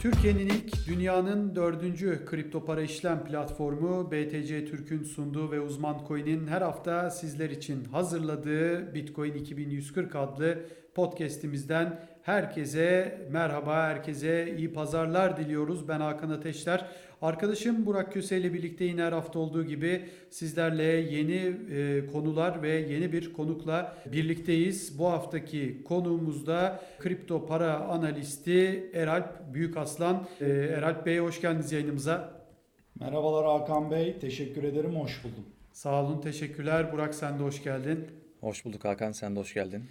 Türkiye'nin ilk, dünyanın dördüncü kripto para işlem platformu BTC Türk'ün sunduğu ve Uzman Coin'in her hafta sizler için hazırladığı Bitcoin 2140 adlı podcast'imizden herkese merhaba, herkese iyi pazarlar diliyoruz. Ben Hakan Ateşler. Arkadaşım Burak Köse ile birlikte yine her hafta olduğu gibi sizlerle yeni e, konular ve yeni bir konukla birlikteyiz. Bu haftaki konuğumuzda kripto para analisti Eralp Büyükaslan. E, Eralp Bey hoş geldiniz yayınımıza. Merhabalar Hakan Bey, teşekkür ederim, hoş buldum. Sağ olun, teşekkürler. Burak sen de hoş geldin. Hoş bulduk Hakan, sen de hoş geldin.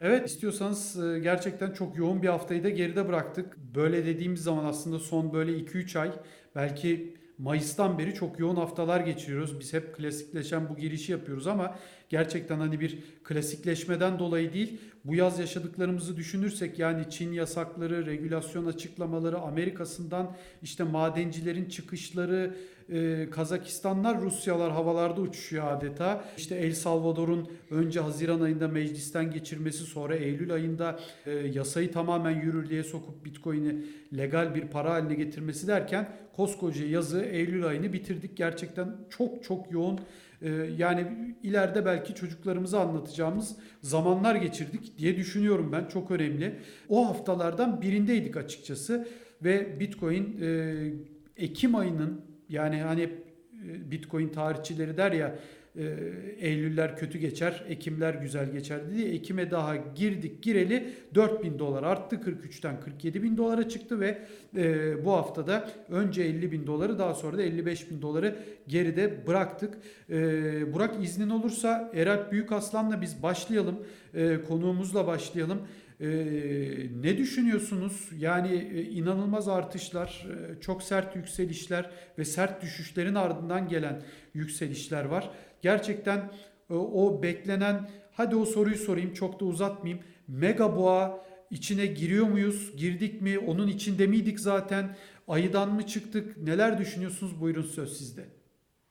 Evet istiyorsanız e, gerçekten çok yoğun bir haftayı da geride bıraktık. Böyle dediğimiz zaman aslında son böyle 2-3 ay belki Mayıs'tan beri çok yoğun haftalar geçiriyoruz. Biz hep klasikleşen bu girişi yapıyoruz ama gerçekten hani bir klasikleşmeden dolayı değil bu yaz yaşadıklarımızı düşünürsek yani Çin yasakları, regülasyon açıklamaları, Amerika'sından işte madencilerin çıkışları, e, Kazakistanlar, Rusyalar havalarda uçuşuyor adeta. İşte El Salvador'un önce Haziran ayında meclisten geçirmesi sonra Eylül ayında e, yasayı tamamen yürürlüğe sokup Bitcoin'i legal bir para haline getirmesi derken koskoca yazı Eylül ayını bitirdik. Gerçekten çok çok yoğun yani ileride belki çocuklarımıza anlatacağımız zamanlar geçirdik diye düşünüyorum ben. Çok önemli. O haftalardan birindeydik açıkçası ve Bitcoin e, Ekim ayının yani hani e, Bitcoin tarihçileri der ya e, Eylüller kötü geçer, Ekimler güzel geçer diye Ekim'e daha girdik gireli 4000 dolar arttı 43'ten 47 bin dolara çıktı ve e, bu haftada önce 50 bin doları daha sonra da 55 bin doları geride bıraktık. E, Burak iznin olursa Eralp Büyükaslan'la biz başlayalım, e, konuğumuzla başlayalım. Ee, ne düşünüyorsunuz? Yani e, inanılmaz artışlar, e, çok sert yükselişler ve sert düşüşlerin ardından gelen yükselişler var. Gerçekten e, o beklenen, hadi o soruyu sorayım çok da uzatmayayım. Mega boğa içine giriyor muyuz? Girdik mi? Onun içinde miydik zaten? Ayıdan mı çıktık? Neler düşünüyorsunuz? Buyurun söz sizde.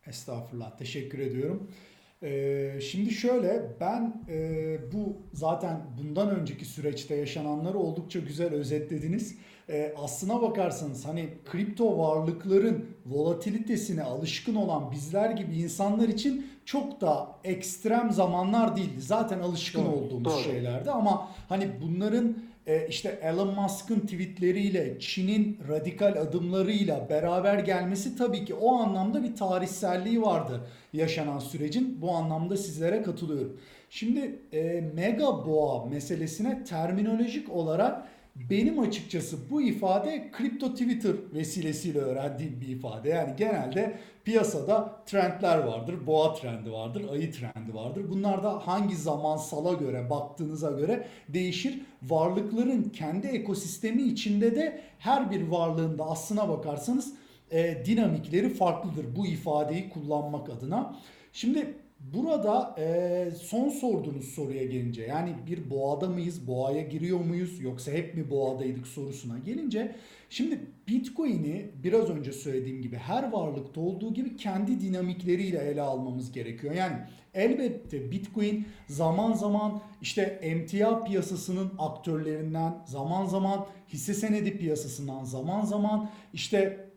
Estağfurullah. Teşekkür ediyorum. Ee, şimdi şöyle ben e, bu zaten bundan önceki süreçte yaşananları oldukça güzel özetlediniz. E, aslına bakarsanız hani kripto varlıkların volatilitesine alışkın olan bizler gibi insanlar için çok da ekstrem zamanlar değildi. Zaten alışkın doğru, olduğumuz doğru. şeylerdi ama hani bunların e, işte Elon Musk'ın tweetleriyle, Çin'in radikal adımlarıyla beraber gelmesi tabii ki o anlamda bir tarihselliği vardı yaşanan sürecin. Bu anlamda sizlere katılıyorum. Şimdi e, mega boğa meselesine terminolojik olarak benim açıkçası bu ifade kripto Twitter vesilesiyle öğrendiğim bir ifade. Yani genelde piyasada trendler vardır. Boğa trendi vardır, ayı trendi vardır. Bunlar da hangi zamansala göre baktığınıza göre değişir. Varlıkların kendi ekosistemi içinde de her bir varlığında aslına bakarsanız e, dinamikleri farklıdır bu ifadeyi kullanmak adına. Şimdi Burada e, son sorduğunuz soruya gelince yani bir boğada mıyız, boğaya giriyor muyuz yoksa hep mi boğadaydık sorusuna gelince şimdi Bitcoin'i biraz önce söylediğim gibi her varlıkta olduğu gibi kendi dinamikleriyle ele almamız gerekiyor. Yani elbette Bitcoin zaman zaman işte emtia piyasasının aktörlerinden, zaman zaman hisse senedi piyasasından, zaman zaman işte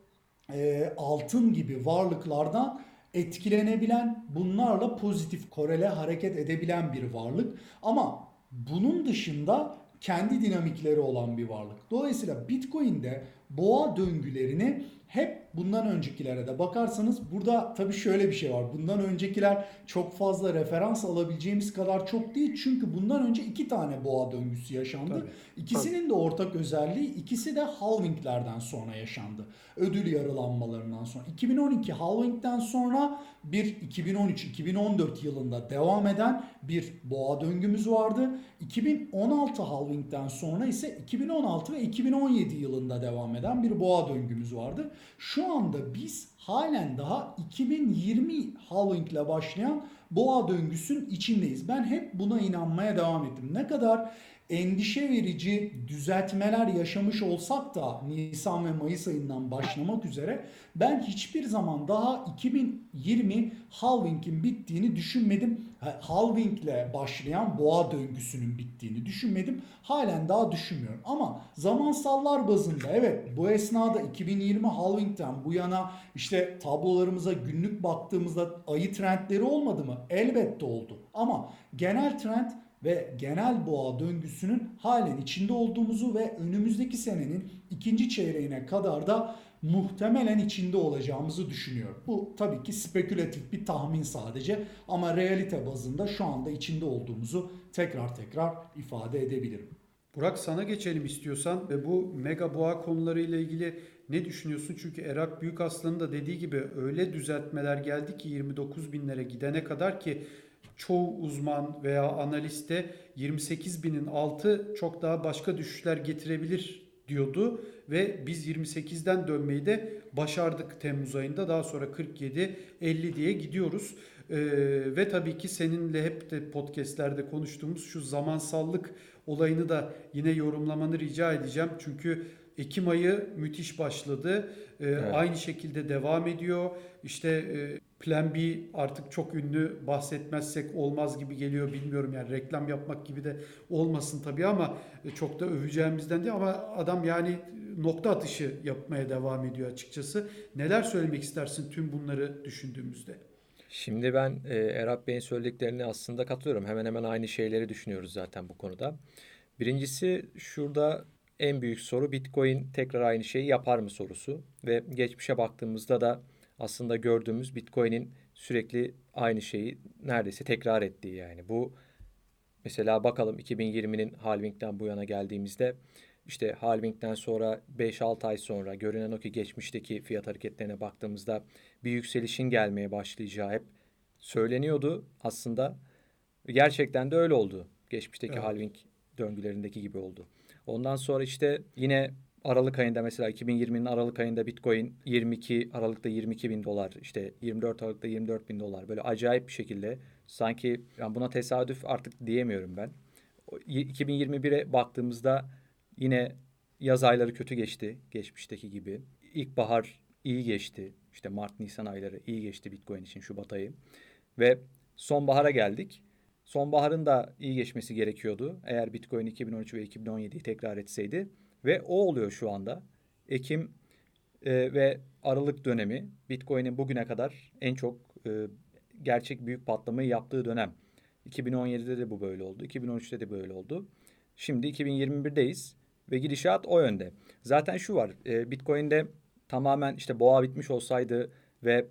e, altın gibi varlıklardan etkilenebilen, bunlarla pozitif korele hareket edebilen bir varlık. Ama bunun dışında kendi dinamikleri olan bir varlık. Dolayısıyla Bitcoin'de boğa döngülerini hep bundan öncekilere de bakarsanız burada tabii şöyle bir şey var. Bundan öncekiler çok fazla referans alabileceğimiz kadar çok değil. Çünkü bundan önce iki tane boğa döngüsü yaşandı. Tabii. İkisinin tabii. de ortak özelliği ikisi de halvinglerden sonra yaşandı. Ödül yarılanmalarından sonra. 2012 halvingden sonra bir 2013-2014 yılında devam eden bir boğa döngümüz vardı. 2016 halvingden sonra ise 2016 ve 2017 yılında devam eden bir boğa döngümüz vardı. Şu anda biz halen daha 2020 halving ile başlayan boğa döngüsünün içindeyiz. Ben hep buna inanmaya devam ettim. Ne kadar endişe verici düzeltmeler yaşamış olsak da Nisan ve Mayıs ayından başlamak üzere ben hiçbir zaman daha 2020 halving'in bittiğini düşünmedim. Halving'le başlayan boğa döngüsünün bittiğini düşünmedim. Halen daha düşünmüyorum. Ama zamansallar bazında evet bu esnada 2020 halving'den bu yana işte tablolarımıza günlük baktığımızda ayı trendleri olmadı mı? Elbette oldu. Ama genel trend ve genel boğa döngüsünün halen içinde olduğumuzu ve önümüzdeki senenin ikinci çeyreğine kadar da muhtemelen içinde olacağımızı düşünüyorum. Bu tabii ki spekülatif bir tahmin sadece ama realite bazında şu anda içinde olduğumuzu tekrar tekrar ifade edebilirim. Burak sana geçelim istiyorsan ve bu mega boğa konularıyla ilgili ne düşünüyorsun? Çünkü Erak Büyük Aslan'ın da dediği gibi öyle düzeltmeler geldi ki 29 binlere gidene kadar ki çoğu uzman veya analiste 28 binin altı çok daha başka düşüşler getirebilir diyordu ve biz 28'den dönmeyi de başardık Temmuz ayında. Daha sonra 47 50 diye gidiyoruz. Ee, ve tabii ki seninle hep de podcastlerde konuştuğumuz şu zamansallık olayını da yine yorumlamanı rica edeceğim. Çünkü Ekim ayı müthiş başladı. Ee, evet. Aynı şekilde devam ediyor. İşte e, Plan B artık çok ünlü bahsetmezsek olmaz gibi geliyor bilmiyorum yani reklam yapmak gibi de olmasın tabii ama e, çok da öveceğimizden değil ama adam yani nokta atışı yapmaya devam ediyor açıkçası. Neler söylemek istersin tüm bunları düşündüğümüzde? Şimdi ben e, Erap Bey'in söylediklerini aslında katılıyorum. Hemen hemen aynı şeyleri düşünüyoruz zaten bu konuda. Birincisi şurada en büyük soru Bitcoin tekrar aynı şeyi yapar mı sorusu ve geçmişe baktığımızda da aslında gördüğümüz Bitcoin'in sürekli aynı şeyi neredeyse tekrar ettiği yani. Bu mesela bakalım 2020'nin halving'den bu yana geldiğimizde işte halving'den sonra 5-6 ay sonra görünen o ki geçmişteki fiyat hareketlerine baktığımızda bir yükselişin gelmeye başlayacağı hep söyleniyordu aslında. Gerçekten de öyle oldu. Geçmişteki evet. halving döngülerindeki gibi oldu. Ondan sonra işte yine Aralık ayında mesela 2020'nin Aralık ayında Bitcoin 22 Aralık'ta 22 bin dolar işte 24 Aralık'ta 24 bin dolar böyle acayip bir şekilde sanki yani buna tesadüf artık diyemiyorum ben. 2021'e baktığımızda yine yaz ayları kötü geçti geçmişteki gibi. İlkbahar iyi geçti. İşte Mart, Nisan ayları iyi geçti Bitcoin için Şubat ayı. Ve sonbahara geldik. Sonbaharın da iyi geçmesi gerekiyordu. Eğer Bitcoin 2013 ve 2017'yi tekrar etseydi. Ve o oluyor şu anda. Ekim e, ve Aralık dönemi Bitcoin'in bugüne kadar en çok e, gerçek büyük patlamayı yaptığı dönem. 2017'de de bu böyle oldu. 2013'te de böyle oldu. Şimdi 2021'deyiz ve gidişat o yönde. Zaten şu var. E, Bitcoin'de tamamen işte boğa bitmiş olsaydı ve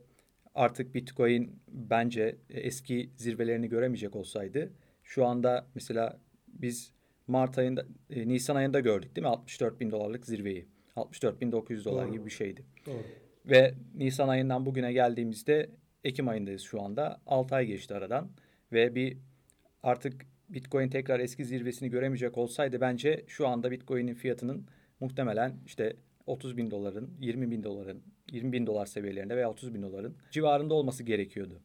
artık Bitcoin bence eski zirvelerini göremeyecek olsaydı şu anda mesela biz Mart ayında, e, Nisan ayında gördük değil mi? 64 bin dolarlık zirveyi. 64 bin 900 dolar Doğru. gibi bir şeydi. Doğru. Ve Nisan ayından bugüne geldiğimizde Ekim ayındayız şu anda. 6 ay geçti aradan. Ve bir artık Bitcoin tekrar eski zirvesini göremeyecek olsaydı bence şu anda Bitcoin'in fiyatının muhtemelen işte 30 bin doların, 20 bin doların, 20 bin dolar seviyelerinde veya 30 bin doların civarında olması gerekiyordu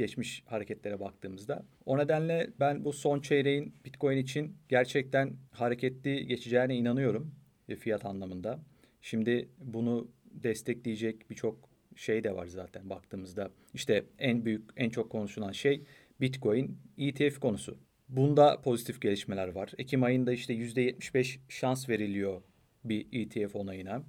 geçmiş hareketlere baktığımızda. O nedenle ben bu son çeyreğin Bitcoin için gerçekten hareketli geçeceğine inanıyorum e, fiyat anlamında. Şimdi bunu destekleyecek birçok şey de var zaten baktığımızda. İşte en büyük, en çok konuşulan şey Bitcoin ETF konusu. Bunda pozitif gelişmeler var. Ekim ayında işte %75 şans veriliyor bir ETF onayına.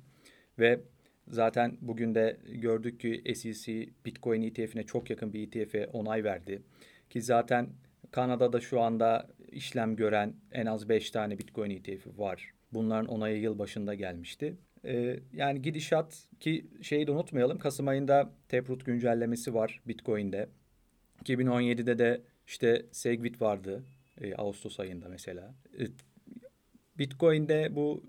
Ve Zaten bugün de gördük ki SEC Bitcoin ETF'ine çok yakın bir ETF'e onay verdi. Ki zaten Kanada'da şu anda işlem gören en az 5 tane Bitcoin ETF'i var. Bunların onayı yıl başında gelmişti. Ee, yani gidişat ki şeyi de unutmayalım. Kasım ayında Taproot güncellemesi var Bitcoin'de. 2017'de de işte Segwit vardı. E, Ağustos ayında mesela. E, Bitcoin'de bu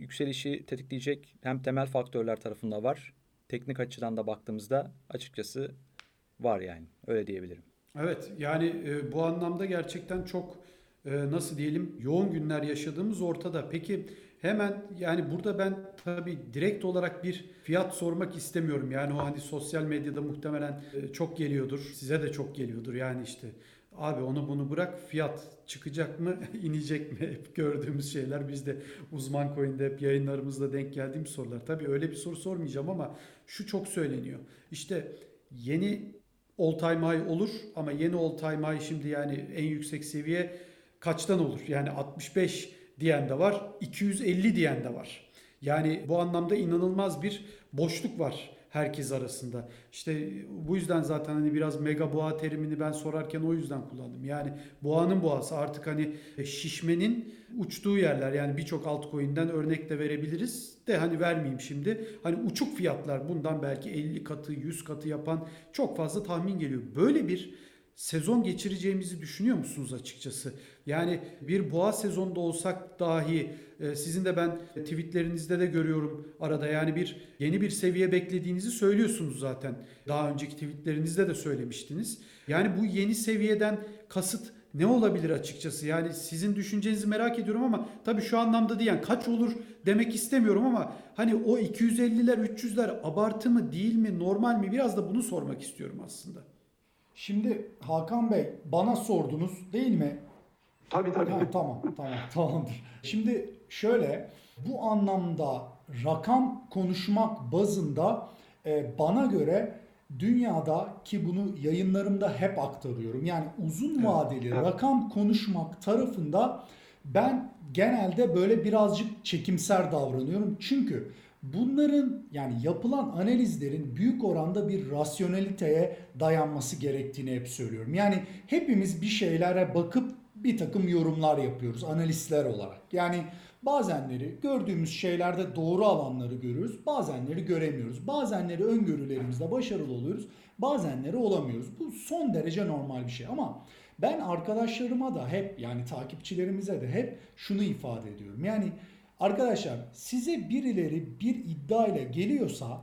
yükselişi tetikleyecek hem temel faktörler tarafında var. Teknik açıdan da baktığımızda açıkçası var yani. Öyle diyebilirim. Evet yani e, bu anlamda gerçekten çok e, nasıl diyelim yoğun günler yaşadığımız ortada. Peki hemen yani burada ben tabii direkt olarak bir fiyat sormak istemiyorum. Yani o hani sosyal medyada muhtemelen e, çok geliyordur. Size de çok geliyordur. Yani işte Abi onu bunu bırak fiyat çıkacak mı inecek mi hep gördüğümüz şeyler biz de uzman coin'de hep yayınlarımızda denk geldiğim sorular. Tabii öyle bir soru sormayacağım ama şu çok söyleniyor. İşte yeni all time high olur ama yeni all time high şimdi yani en yüksek seviye kaçtan olur? Yani 65 diyen de var, 250 diyen de var. Yani bu anlamda inanılmaz bir boşluk var herkes arasında. İşte bu yüzden zaten hani biraz mega boğa terimini ben sorarken o yüzden kullandım. Yani boğanın boğası artık hani şişmenin uçtuğu yerler yani birçok altcoin'den örnek de verebiliriz de hani vermeyeyim şimdi. Hani uçuk fiyatlar bundan belki 50 katı 100 katı yapan çok fazla tahmin geliyor. Böyle bir sezon geçireceğimizi düşünüyor musunuz açıkçası? Yani bir boğa sezonda olsak dahi e, sizin de ben tweetlerinizde de görüyorum arada yani bir yeni bir seviye beklediğinizi söylüyorsunuz zaten. Daha önceki tweetlerinizde de söylemiştiniz. Yani bu yeni seviyeden kasıt ne olabilir açıkçası? Yani sizin düşüncenizi merak ediyorum ama tabii şu anlamda değil yani kaç olur demek istemiyorum ama hani o 250'ler 300'ler abartı mı değil mi normal mi biraz da bunu sormak istiyorum aslında. Şimdi Hakan Bey bana sordunuz değil mi? Tabii tabii. Ha, tamam tamam tamamdır. Şimdi şöyle bu anlamda rakam konuşmak bazında e, bana göre dünyada ki bunu yayınlarımda hep aktarıyorum. Yani uzun vadeli evet. rakam konuşmak tarafında ben genelde böyle birazcık çekimser davranıyorum. Çünkü bunların yani yapılan analizlerin büyük oranda bir rasyoneliteye dayanması gerektiğini hep söylüyorum. Yani hepimiz bir şeylere bakıp bir takım yorumlar yapıyoruz analistler olarak. Yani bazenleri gördüğümüz şeylerde doğru alanları görüyoruz, bazenleri göremiyoruz. Bazenleri öngörülerimizde başarılı oluyoruz, bazenleri olamıyoruz. Bu son derece normal bir şey ama ben arkadaşlarıma da hep yani takipçilerimize de hep şunu ifade ediyorum. Yani arkadaşlar size birileri bir iddia ile geliyorsa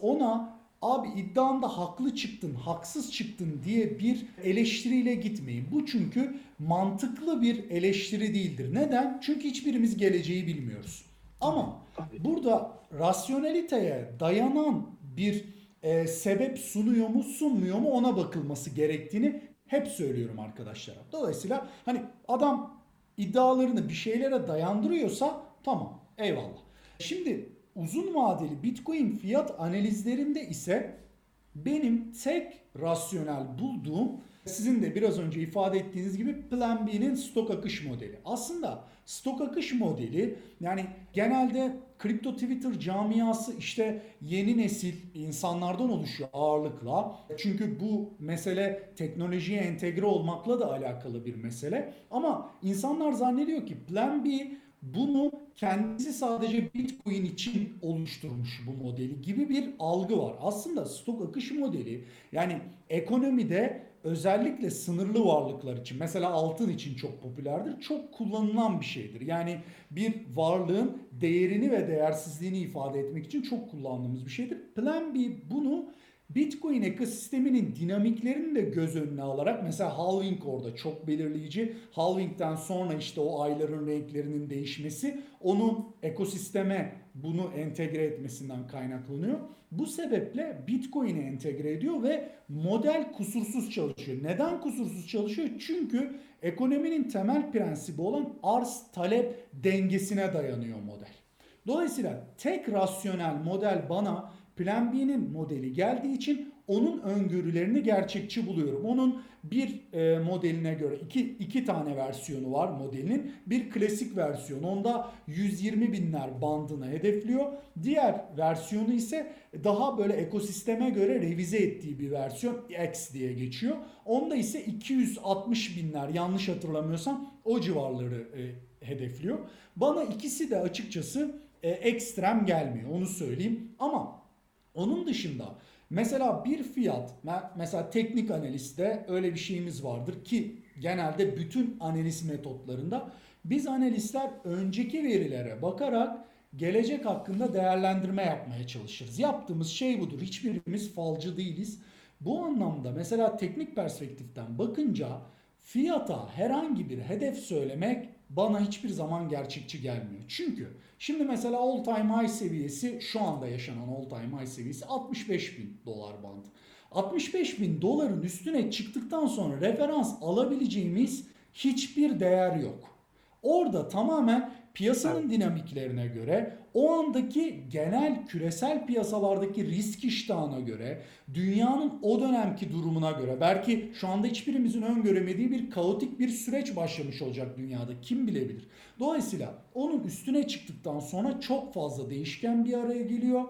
ona abi iddianda haklı çıktın, haksız çıktın diye bir eleştiriyle gitmeyin. Bu çünkü mantıklı bir eleştiri değildir. Neden? Çünkü hiçbirimiz geleceği bilmiyoruz. Ama burada rasyoneliteye dayanan bir e, sebep sunuyor mu sunmuyor mu ona bakılması gerektiğini hep söylüyorum arkadaşlara. Dolayısıyla hani adam iddialarını bir şeylere dayandırıyorsa tamam eyvallah. Şimdi uzun vadeli Bitcoin fiyat analizlerinde ise benim tek rasyonel bulduğum sizin de biraz önce ifade ettiğiniz gibi Plan B'nin stok akış modeli. Aslında stok akış modeli yani genelde kripto Twitter camiası işte yeni nesil insanlardan oluşuyor ağırlıkla. Çünkü bu mesele teknolojiye entegre olmakla da alakalı bir mesele. Ama insanlar zannediyor ki Plan B bunu kendisi sadece Bitcoin için oluşturmuş bu modeli gibi bir algı var. Aslında stok akış modeli yani ekonomide özellikle sınırlı varlıklar için mesela altın için çok popülerdir. Çok kullanılan bir şeydir. Yani bir varlığın değerini ve değersizliğini ifade etmek için çok kullandığımız bir şeydir. Plan B bunu Bitcoin ekosisteminin dinamiklerini de göz önüne alarak mesela halving orada çok belirleyici. Halving'den sonra işte o ayların renklerinin değişmesi onun ekosisteme bunu entegre etmesinden kaynaklanıyor. Bu sebeple Bitcoin'i entegre ediyor ve model kusursuz çalışıyor. Neden kusursuz çalışıyor? Çünkü ekonominin temel prensibi olan arz talep dengesine dayanıyor model. Dolayısıyla tek rasyonel model bana Plan B'nin modeli geldiği için onun öngörülerini gerçekçi buluyorum. Onun bir e, modeline göre iki, iki tane versiyonu var modelinin. Bir klasik versiyon onda 120 binler bandını hedefliyor. Diğer versiyonu ise daha böyle ekosisteme göre revize ettiği bir versiyon X diye geçiyor. Onda ise 260 binler yanlış hatırlamıyorsam o civarları e, hedefliyor. Bana ikisi de açıkçası e, ekstrem gelmiyor onu söyleyeyim ama onun dışında mesela bir fiyat mesela teknik analizde öyle bir şeyimiz vardır ki genelde bütün analiz metotlarında biz analistler önceki verilere bakarak gelecek hakkında değerlendirme yapmaya çalışırız. Yaptığımız şey budur. Hiçbirimiz falcı değiliz. Bu anlamda mesela teknik perspektiften bakınca fiyata herhangi bir hedef söylemek bana hiçbir zaman gerçekçi gelmiyor. Çünkü şimdi mesela all time high seviyesi şu anda yaşanan all time high seviyesi 65 bin dolar bandı. 65 bin doların üstüne çıktıktan sonra referans alabileceğimiz hiçbir değer yok. Orada tamamen piyasanın dinamiklerine göre, o andaki genel küresel piyasalardaki risk iştahına göre, dünyanın o dönemki durumuna göre, belki şu anda hiçbirimizin öngöremediği bir kaotik bir süreç başlamış olacak dünyada. Kim bilebilir? Dolayısıyla onun üstüne çıktıktan sonra çok fazla değişken bir araya geliyor.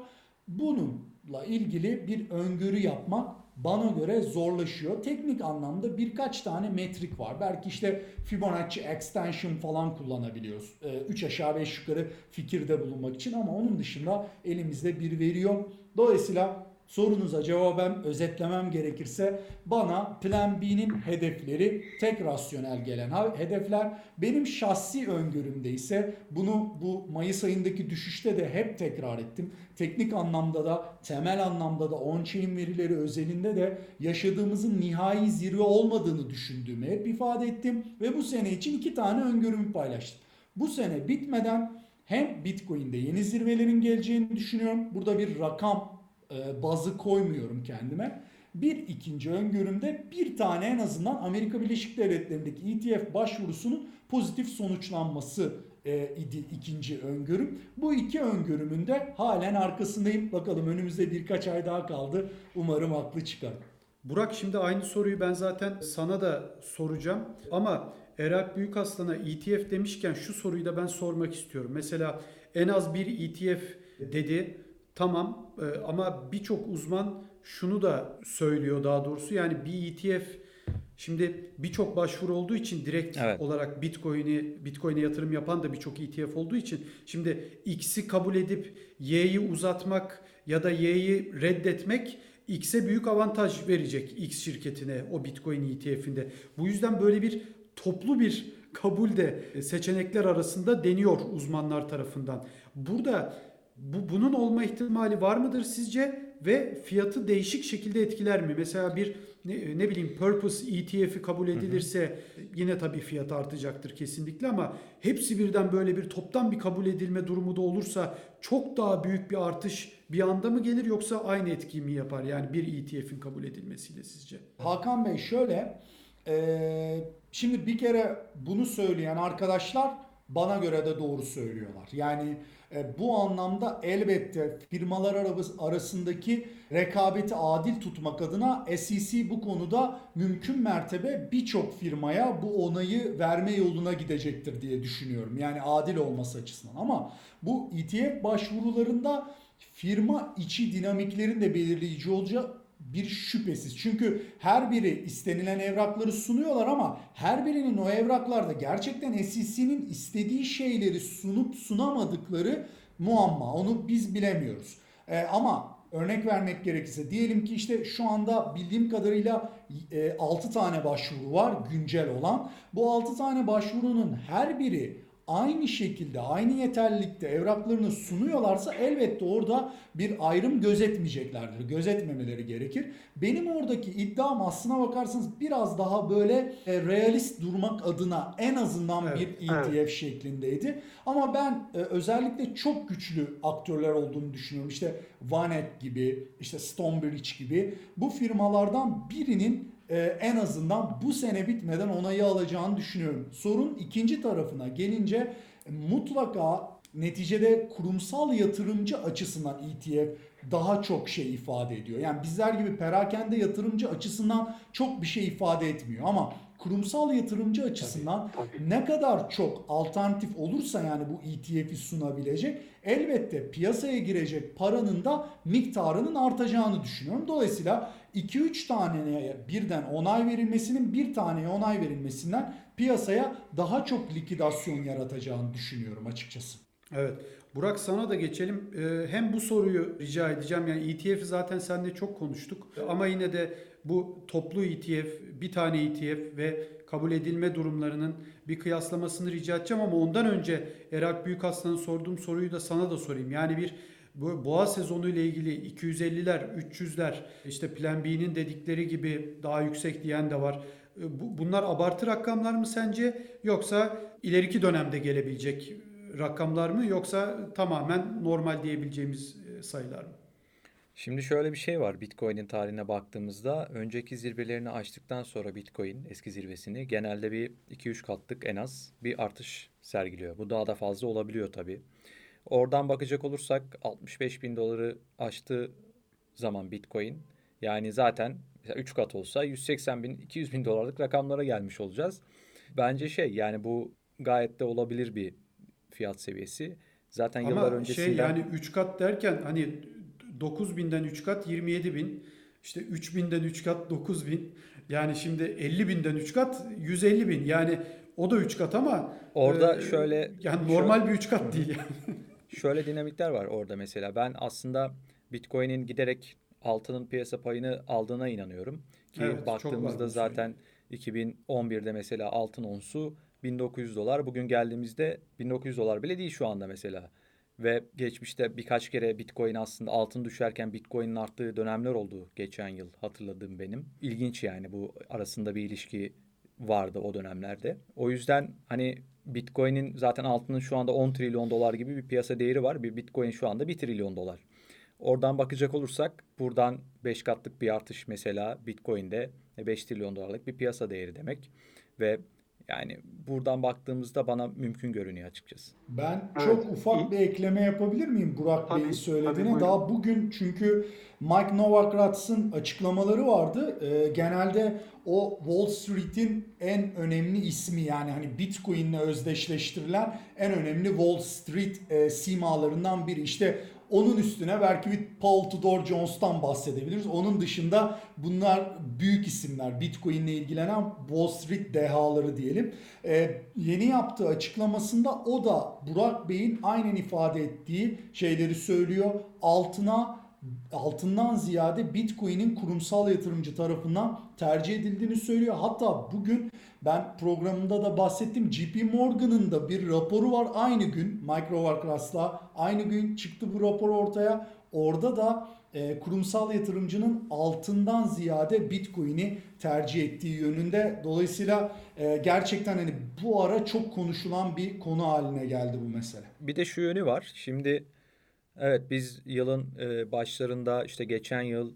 Bununla ilgili bir öngörü yapmak bana göre zorlaşıyor. Teknik anlamda birkaç tane metrik var. Belki işte Fibonacci extension falan kullanabiliyoruz. 3 aşağı 5 yukarı fikirde bulunmak için ama onun dışında elimizde bir veri yok. Dolayısıyla sorunuza cevaben özetlemem gerekirse bana Plan B'nin hedefleri tek rasyonel gelen hedefler. Benim şahsi öngörümde ise bunu bu Mayıs ayındaki düşüşte de hep tekrar ettim. Teknik anlamda da temel anlamda da on-chain verileri özelinde de yaşadığımızın nihai zirve olmadığını düşündüğümü hep ifade ettim. Ve bu sene için iki tane öngörümü paylaştım. Bu sene bitmeden hem Bitcoin'de yeni zirvelerin geleceğini düşünüyorum. Burada bir rakam e, bazı koymuyorum kendime. Bir ikinci öngörümde bir tane en azından Amerika Birleşik Devletleri'ndeki ETF başvurusunun pozitif sonuçlanması e, idi ikinci öngörüm. Bu iki öngörümün de halen arkasındayım. Bakalım önümüzde birkaç ay daha kaldı. Umarım haklı çıkar. Burak şimdi aynı soruyu ben zaten sana da soracağım. Ama Erak Büyükaslan'a ETF demişken şu soruyu da ben sormak istiyorum. Mesela en az bir ETF dedi. Tamam e, ama birçok uzman şunu da söylüyor daha doğrusu. Yani bir ETF şimdi birçok başvuru olduğu için direkt Evet. olarak Bitcoin'i Bitcoin'e yatırım yapan da birçok ETF olduğu için şimdi X'i kabul edip Y'yi uzatmak ya da Y'yi reddetmek X'e büyük avantaj verecek X şirketine o Bitcoin ETF'inde. Bu yüzden böyle bir toplu bir kabul de seçenekler arasında deniyor uzmanlar tarafından. Burada bu bunun olma ihtimali var mıdır sizce ve fiyatı değişik şekilde etkiler mi? Mesela bir ne, ne bileyim Purpose ETF'i kabul edilirse yine tabii fiyat artacaktır kesinlikle ama hepsi birden böyle bir toptan bir kabul edilme durumu da olursa çok daha büyük bir artış bir anda mı gelir yoksa aynı etkiyi mi yapar? Yani bir ETF'in kabul edilmesiyle sizce? Hakan Bey şöyle, e, şimdi bir kere bunu söyleyen arkadaşlar bana göre de doğru söylüyorlar. Yani bu anlamda elbette firmalar arasındaki rekabeti adil tutmak adına SEC bu konuda mümkün mertebe birçok firmaya bu onayı verme yoluna gidecektir diye düşünüyorum. Yani adil olması açısından ama bu ETF başvurularında firma içi dinamiklerin de belirleyici olacağı bir şüphesiz. Çünkü her biri istenilen evrakları sunuyorlar ama her birinin o evraklarda gerçekten SEC'nin istediği şeyleri sunup sunamadıkları muamma. Onu biz bilemiyoruz. Ee, ama örnek vermek gerekirse diyelim ki işte şu anda bildiğim kadarıyla e, 6 tane başvuru var güncel olan. Bu 6 tane başvurunun her biri aynı şekilde aynı yeterlilikte evraklarını sunuyorlarsa elbette orada bir ayrım gözetmeyeceklerdir. Gözetmemeleri gerekir. Benim oradaki iddiam aslına bakarsanız biraz daha böyle e, realist durmak adına en azından Evet, bir ETF şeklindeydi. Ama ben e, özellikle çok güçlü aktörler olduğunu düşünüyorum. İşte Vanet gibi, işte Stonebridge gibi bu firmalardan birinin e, en azından bu sene bitmeden onayı alacağını düşünüyorum. Sorun ikinci tarafına gelince e, mutlaka neticede kurumsal yatırımcı açısından ETF daha çok şey ifade ediyor. Yani bizler gibi perakende yatırımcı açısından çok bir şey ifade etmiyor ama kurumsal yatırımcı açısından ne kadar çok alternatif olursa yani bu ETF'i sunabilecek elbette piyasaya girecek paranın da miktarının artacağını düşünüyorum. Dolayısıyla 2-3 taneye birden onay verilmesinin bir taneye onay verilmesinden piyasaya daha çok likidasyon yaratacağını düşünüyorum açıkçası. Evet. Burak sana da geçelim. Ee, hem bu soruyu rica edeceğim. Yani ETF'i zaten seninle çok konuştuk. Ama yine de bu toplu ETF, bir tane ETF ve kabul edilme durumlarının bir kıyaslamasını rica edeceğim. Ama ondan önce Erak Büyükaslan'a sorduğum soruyu da sana da sorayım. Yani bir bu boğa sezonu ile ilgili 250'ler, 300'ler, işte Plan B'nin dedikleri gibi daha yüksek diyen de var. Bu- Bunlar abartı rakamlar mı sence yoksa ileriki dönemde gelebilecek rakamlar mı yoksa tamamen normal diyebileceğimiz e, sayılar mı? Şimdi şöyle bir şey var Bitcoin'in tarihine baktığımızda önceki zirvelerini aştıktan sonra Bitcoin eski zirvesini genelde bir 2-3 katlık en az bir artış sergiliyor. Bu daha da fazla olabiliyor tabii. Oradan bakacak olursak 65 bin doları aştığı zaman Bitcoin yani zaten 3 kat olsa 180 bin 200 bin dolarlık rakamlara gelmiş olacağız. Bence şey yani bu gayet de olabilir bir fiyat seviyesi. Zaten yıllar Ama şey yani 3 kat derken hani 9000'den 3 kat 27 bin. İşte 3000'den 3 kat 9000. Yani şimdi 50 binden 3 kat 150 bin. Yani o da 3 kat ama orada e, şöyle yani normal bir 3 kat değil yani. Şöyle dinamikler var orada mesela. Ben aslında Bitcoin'in giderek altının piyasa payını aldığına inanıyorum. Ki Evet, baktığımızda zaten 2011'de mesela altın onsu 1900 dolar. Bugün geldiğimizde 1900 dolar bile değil şu anda mesela. Ve geçmişte birkaç kere Bitcoin aslında altın düşerken Bitcoin'in arttığı dönemler oldu geçen yıl hatırladığım benim. İlginç yani bu arasında bir ilişki vardı o dönemlerde. O yüzden hani Bitcoin'in zaten altının şu anda 10 trilyon dolar gibi bir piyasa değeri var. Bir Bitcoin şu anda 1 trilyon dolar. Oradan bakacak olursak buradan 5 katlık bir artış mesela Bitcoin'de 5 trilyon dolarlık bir piyasa değeri demek. Ve yani buradan baktığımızda bana mümkün görünüyor açıkçası. Ben Evet. çok ufak bir ekleme yapabilir miyim Burak Tabii, Bey'in tabii, söylediğine? buyurun. Daha bugün çünkü Mike Novakrats'ın açıklamaları vardı. Ee, genelde o Wall Street'in en önemli ismi yani hani Bitcoin'le özdeşleştirilen en önemli Wall Street e, simalarından biri. İşte onun üstüne belki bir Paul Tudor Jones'tan bahsedebiliriz. Onun dışında bunlar büyük isimler. Bitcoin'le ilgilenen Wall Street dehaları diyelim. Ee, yeni yaptığı açıklamasında o da Burak Bey'in aynen ifade ettiği şeyleri söylüyor. Altına altından ziyade Bitcoin'in kurumsal yatırımcı tarafından tercih edildiğini söylüyor. Hatta bugün ben programımda da bahsettim. JP Morgan'ın da bir raporu var aynı gün Microwarcraft'la aynı gün çıktı bu rapor ortaya. Orada da e, kurumsal yatırımcının altından ziyade Bitcoin'i tercih ettiği yönünde. Dolayısıyla e, gerçekten hani bu ara çok konuşulan bir konu haline geldi bu mesele. Bir de şu yönü var. Şimdi evet biz yılın e, başlarında işte geçen yıl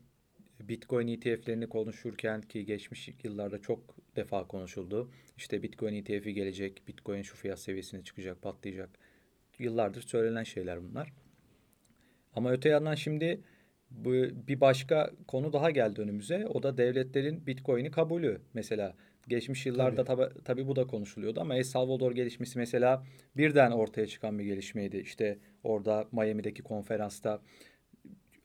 Bitcoin ETF'lerini konuşurken ki geçmiş yıllarda çok defa konuşuldu. İşte Bitcoin ETF'i gelecek, Bitcoin şu fiyat seviyesine çıkacak, patlayacak. Yıllardır söylenen şeyler bunlar. Ama öte yandan şimdi bu bir başka konu daha geldi önümüze. O da devletlerin Bitcoin'i kabulü. Mesela geçmiş yıllarda tabi, tabii bu da konuşuluyordu ama El Salvador gelişmesi mesela birden ortaya çıkan bir gelişmeydi. İşte orada Miami'deki konferansta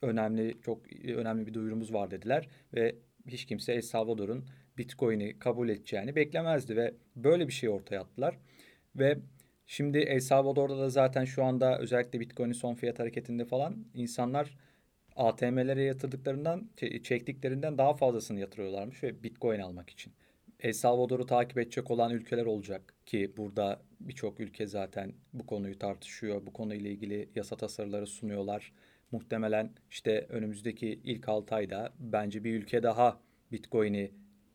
önemli çok önemli bir duyurumuz var dediler ve hiç kimse El Salvador'un Bitcoin'i kabul edeceğini beklemezdi ve böyle bir şey ortaya attılar. Ve şimdi El Salvador'da da zaten şu anda özellikle Bitcoin'in son fiyat hareketinde falan insanlar ATM'lere yatırdıklarından, çe- çektiklerinden daha fazlasını yatırıyorlarmış ve Bitcoin almak için. El Salvador'u takip edecek olan ülkeler olacak ki burada birçok ülke zaten bu konuyu tartışıyor. Bu konuyla ilgili yasa tasarıları sunuyorlar. Muhtemelen işte önümüzdeki ilk 6 ayda bence bir ülke daha Bitcoin'i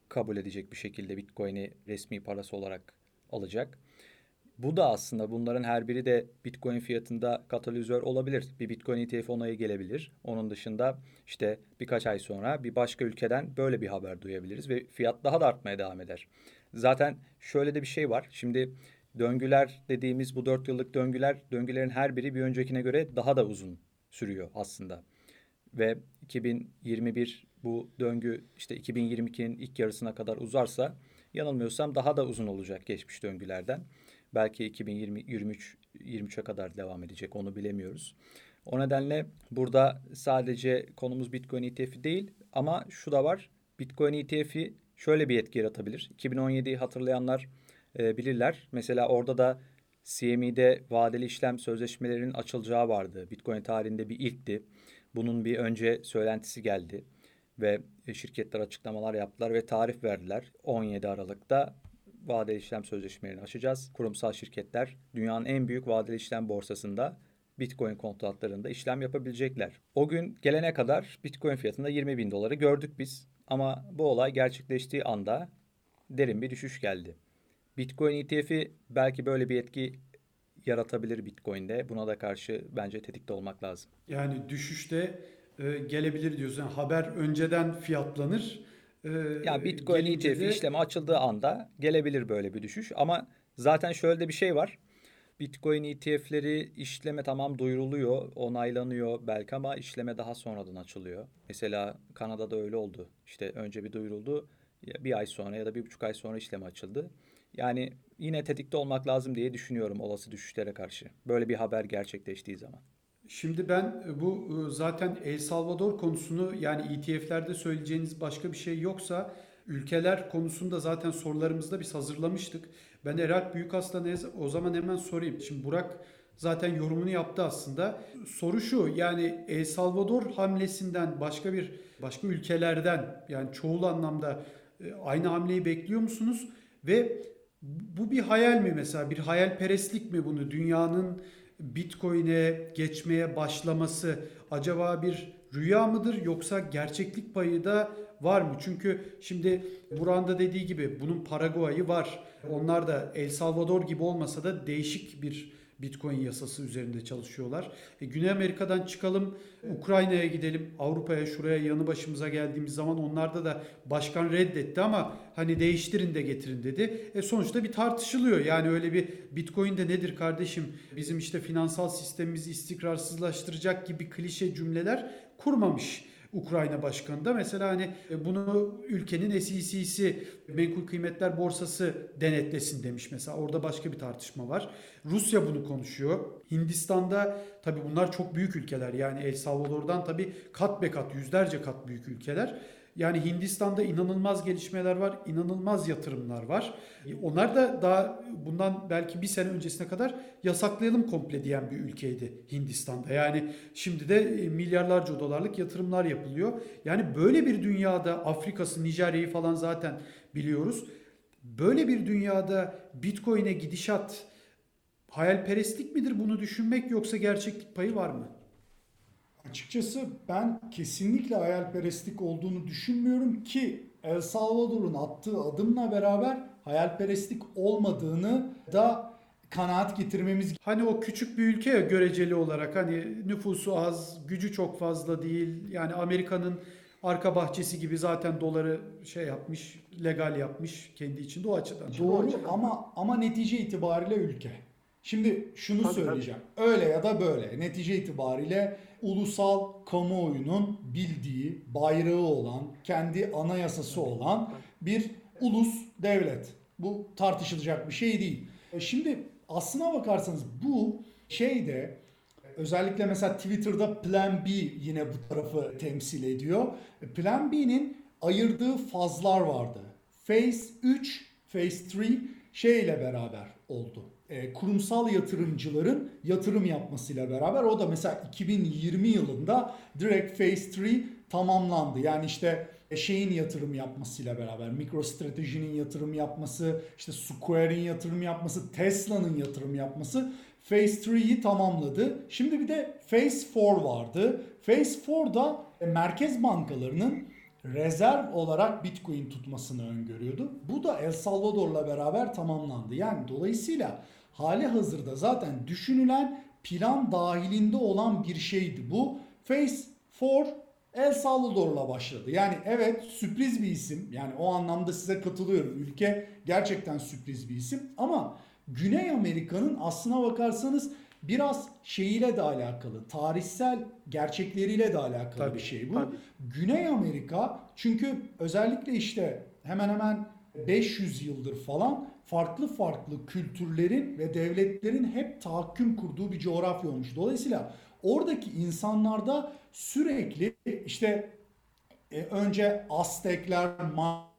kabul edecek bir şekilde Bitcoin'i resmi parası olarak alacak. Bu da aslında bunların her biri de Bitcoin fiyatında katalizör olabilir. Bir Bitcoin ETF onaya gelebilir. Onun dışında işte birkaç ay sonra bir başka ülkeden böyle bir haber duyabiliriz ve fiyat daha da artmaya devam eder. Zaten şöyle de bir şey var. Şimdi döngüler dediğimiz bu 4 yıllık döngüler, döngülerin her biri bir öncekine göre daha da uzun sürüyor aslında. Ve 2021 bu döngü işte 2022'nin ilk yarısına kadar uzarsa yanılmıyorsam daha da uzun olacak geçmiş döngülerden. Belki 2020 23 23'e kadar devam edecek onu bilemiyoruz. O nedenle burada sadece konumuz Bitcoin ETF'i değil ama şu da var. Bitcoin ETF'i şöyle bir etki yaratabilir. 2017'yi hatırlayanlar e, bilirler. Mesela orada da CME'de vadeli işlem sözleşmelerinin açılacağı vardı. Bitcoin tarihinde bir ilkti. Bunun bir önce söylentisi geldi ve şirketler açıklamalar yaptılar ve tarih verdiler. 17 Aralık'ta vadeli işlem sözleşmelerini açacağız. Kurumsal şirketler dünyanın en büyük vadeli işlem borsasında Bitcoin kontratlarında işlem yapabilecekler. O gün gelene kadar Bitcoin fiyatında 20 bin doları gördük biz. Ama bu olay gerçekleştiği anda derin bir düşüş geldi. Bitcoin ETF'i belki böyle bir etki yaratabilir Bitcoin'de. Buna da karşı bence tetikte olmak lazım. Yani düşüşte e, gelebilir diyorsun. Yani haber önceden fiyatlanır. E, Ya Bitcoin ETF de- işlemi açıldığı anda gelebilir böyle bir düşüş. Ama zaten şöyle de bir şey var. Bitcoin ETF'leri işleme tamam duyuruluyor, onaylanıyor belki ama işleme daha sonradan açılıyor. Mesela Kanada'da öyle oldu. İşte önce bir duyuruldu, bir ay sonra ya da bir buçuk ay sonra işleme açıldı. Yani yine tetikte olmak lazım diye düşünüyorum olası düşüşlere karşı. Böyle bir haber gerçekleştiği zaman. Şimdi ben e, bu e, zaten El Salvador konusunu yani ETF'lerde söyleyeceğiniz başka bir şey yoksa ülkeler konusunda zaten sorularımızda biz hazırlamıştık. Ben Eralp Büyükaslan'a o zaman hemen sorayım. Şimdi Burak zaten yorumunu yaptı aslında. Soru şu yani El Salvador hamlesinden başka bir başka ülkelerden yani çoğul anlamda e, aynı hamleyi bekliyor musunuz? Ve bu bir hayal mi mesela? Bir hayalperestlik mi bunu? Dünyanın Bitcoin'e geçmeye başlaması acaba bir rüya mıdır yoksa gerçeklik payı da var mı? Çünkü şimdi Buran'da dediği gibi bunun Paraguay'ı var. Onlar da El Salvador gibi olmasa da değişik bir Bitcoin yasası üzerinde çalışıyorlar. E, Güney Amerika'dan çıkalım, Ukrayna'ya gidelim, Avrupa'ya şuraya yanı başımıza geldiğimiz zaman onlarda da başkan reddetti ama hani değiştirin de getirin dedi. E sonuçta bir tartışılıyor. Yani öyle bir Bitcoin de nedir kardeşim? Bizim işte finansal sistemimizi istikrarsızlaştıracak gibi klişe cümleler kurmamış. Ukrayna başkanı da mesela hani e, bunu ülkenin SEC'si menkul kıymetler borsası denetlesin demiş mesela orada başka bir tartışma var. Rusya bunu konuşuyor. Hindistan'da tabii bunlar çok büyük ülkeler yani El Salvador'dan tabii kat be kat yüzlerce kat büyük ülkeler. Yani Hindistan'da inanılmaz gelişmeler var, inanılmaz yatırımlar var. E, Onlar da daha bundan belki bir sene öncesine kadar yasaklayalım komple diyen bir ülkeydi Hindistan'da. Yani şimdi de e, milyarlarca dolarlık yatırımlar yapılıyor. Yani böyle bir dünyada Afrika'sı, Nijerya'yı falan zaten biliyoruz. Böyle bir dünyada Bitcoin'e gidişat hayalperestlik midir bunu düşünmek yoksa gerçeklik payı var mı? Açıkçası ben kesinlikle hayalperestlik olduğunu düşünmüyorum ki El Salvador'un attığı adımla beraber hayalperestlik olmadığını da kanaat getirmemiz Hani o küçük bir ülke ya göreceli olarak hani nüfusu az, gücü çok fazla değil. Yani Amerika'nın arka bahçesi gibi zaten doları şey yapmış, legal yapmış kendi içinde o açıdan. Doğru ama ama netice itibariyle ülke. Şimdi şunu Tabii, söyleyeceğim. Öyle ya da böyle. Netice itibariyle ulusal kamuoyunun bildiği, bayrağı olan, kendi anayasası olan bir ulus devlet. Bu tartışılacak bir şey değil. E Şimdi aslına bakarsanız bu şeyde özellikle mesela Twitter'da Plan B yine bu tarafı temsil ediyor. E, Plan B'nin ayırdığı fazlar vardı. Phase 3, Phase 3 şeyle beraber oldu. E, kurumsal yatırımcıların yatırım yapmasıyla beraber o da mesela 2020 yılında direkt Phase 3 tamamlandı. Yani işte e, şeyin yatırım yapmasıyla beraber MicroStrategy'nin yatırım yapması, işte Square'in yatırım yapması, Tesla'nın yatırım yapması Phase 3'yi tamamladı. Şimdi bir de Phase 4 vardı. Phase 4'da e, merkez bankalarının rezerv olarak Bitcoin tutmasını öngörüyordu. Bu da El Salvador'la beraber tamamlandı. Yani dolayısıyla hali hazırda zaten düşünülen plan dahilinde olan bir şeydi bu. Phase 4 El Salvador'la başladı. Yani evet sürpriz bir isim. Yani o anlamda size katılıyorum. Ülke gerçekten sürpriz bir isim. Ama Güney Amerika'nın aslına bakarsanız biraz şeyiyle de alakalı. Tarihsel gerçekleriyle de alakalı Tabii, bir şey bu. tabii. Güney Amerika çünkü özellikle işte hemen hemen 500 yıldır falan farklı farklı kültürlerin ve devletlerin hep tahakküm kurduğu bir coğrafya olmuş. Dolayısıyla oradaki insanlarda sürekli işte e, önce Aztekler,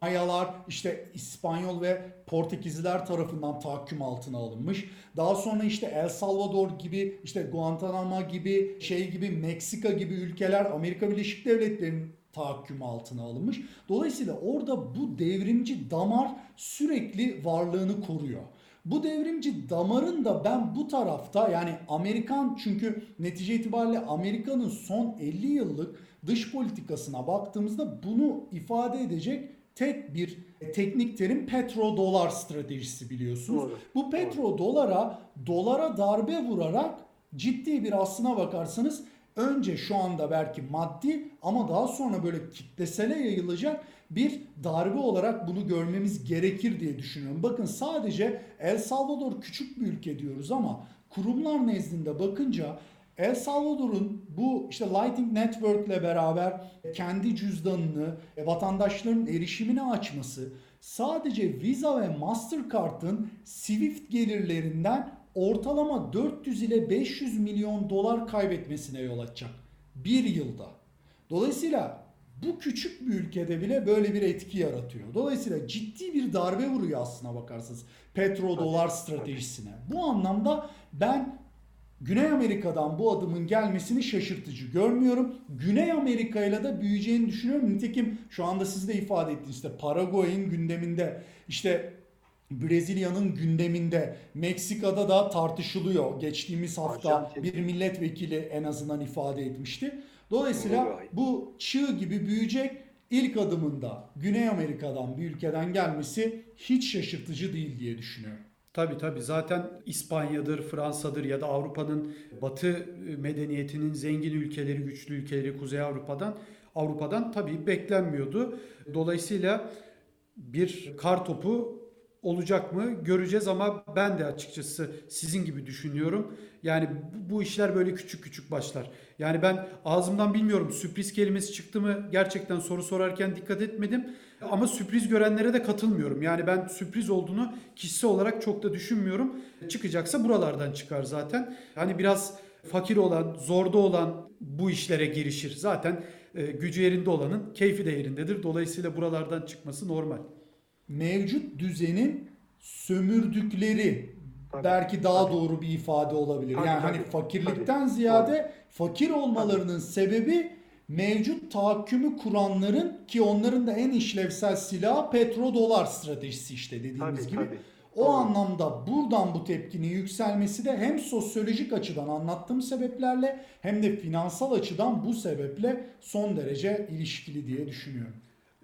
Mayalar, işte İspanyol ve Portekizliler tarafından tahakküm altına alınmış. Daha sonra işte El Salvador gibi, işte Guantanamo gibi, şey gibi Meksika gibi ülkeler Amerika Birleşik Devletleri'nin tahakküm altına alınmış. Dolayısıyla orada bu devrimci damar sürekli varlığını koruyor. Bu devrimci damarın da ben bu tarafta yani Amerikan çünkü netice itibariyle Amerika'nın son 50 yıllık dış politikasına baktığımızda bunu ifade edecek tek bir teknik terim petrodolar stratejisi biliyorsunuz. Doğru. Bu petrodolara dolara darbe vurarak ciddi bir aslına bakarsanız önce şu anda belki maddi ama daha sonra böyle kitlesele yayılacak bir darbe olarak bunu görmemiz gerekir diye düşünüyorum. Bakın sadece El Salvador küçük bir ülke diyoruz ama kurumlar nezdinde bakınca El Salvador'un bu işte Lighting Network ile beraber kendi cüzdanını e, vatandaşların erişimine açması sadece Visa ve Mastercard'ın Swift gelirlerinden ortalama 400 ile 500 milyon dolar kaybetmesine yol açacak bir yılda. Dolayısıyla bu küçük bir ülkede bile böyle bir etki yaratıyor. Dolayısıyla ciddi bir darbe vuruyor aslına bakarsanız petro-dolar stratejisine. Bu anlamda ben Güney Amerika'dan bu adımın gelmesini şaşırtıcı görmüyorum. Güney Amerika ile de büyüyeceğini düşünüyorum. Nitekim şu anda siz de ifade ettiniz işte Paraguay'ın gündeminde işte Brezilya'nın gündeminde Meksika'da da tartışılıyor. Geçtiğimiz hafta bir milletvekili en azından ifade etmişti. Dolayısıyla bu çığ gibi büyüyecek ilk adımında Güney Amerika'dan bir ülkeden gelmesi hiç şaşırtıcı değil diye düşünüyorum. Tabii tabii zaten İspanya'dır, Fransa'dır ya da Avrupa'nın batı medeniyetinin zengin ülkeleri, güçlü ülkeleri Kuzey Avrupa'dan Avrupa'dan tabii beklenmiyordu. Dolayısıyla bir kar topu olacak mı göreceğiz ama ben de açıkçası sizin gibi düşünüyorum. Yani bu, işler böyle küçük küçük başlar. Yani ben ağzımdan bilmiyorum sürpriz kelimesi çıktı mı gerçekten soru sorarken dikkat etmedim. Ama sürpriz görenlere de katılmıyorum. Yani ben sürpriz olduğunu kişisel olarak çok da düşünmüyorum. Çıkacaksa buralardan çıkar zaten. Hani biraz fakir olan, zorda olan bu işlere girişir. Zaten e, gücü yerinde olanın keyfi de yerindedir. Dolayısıyla buralardan çıkması normal. Mevcut düzenin sömürdükleri Tabii, belki daha tabii. doğru bir ifade olabilir. Tabii, yani tabii, hani fakirlikten tabii. ziyade fakir olmalarının sebebi mevcut tahakkümü kuranların ki onların da en işlevsel silahı petrodolar stratejisi işte dediğimiz Tabii, gibi. tabii. O Doğru. anlamda buradan bu tepkinin yükselmesi de hem sosyolojik açıdan anlattığım sebeplerle hem de finansal açıdan bu sebeple son derece ilişkili diye düşünüyorum.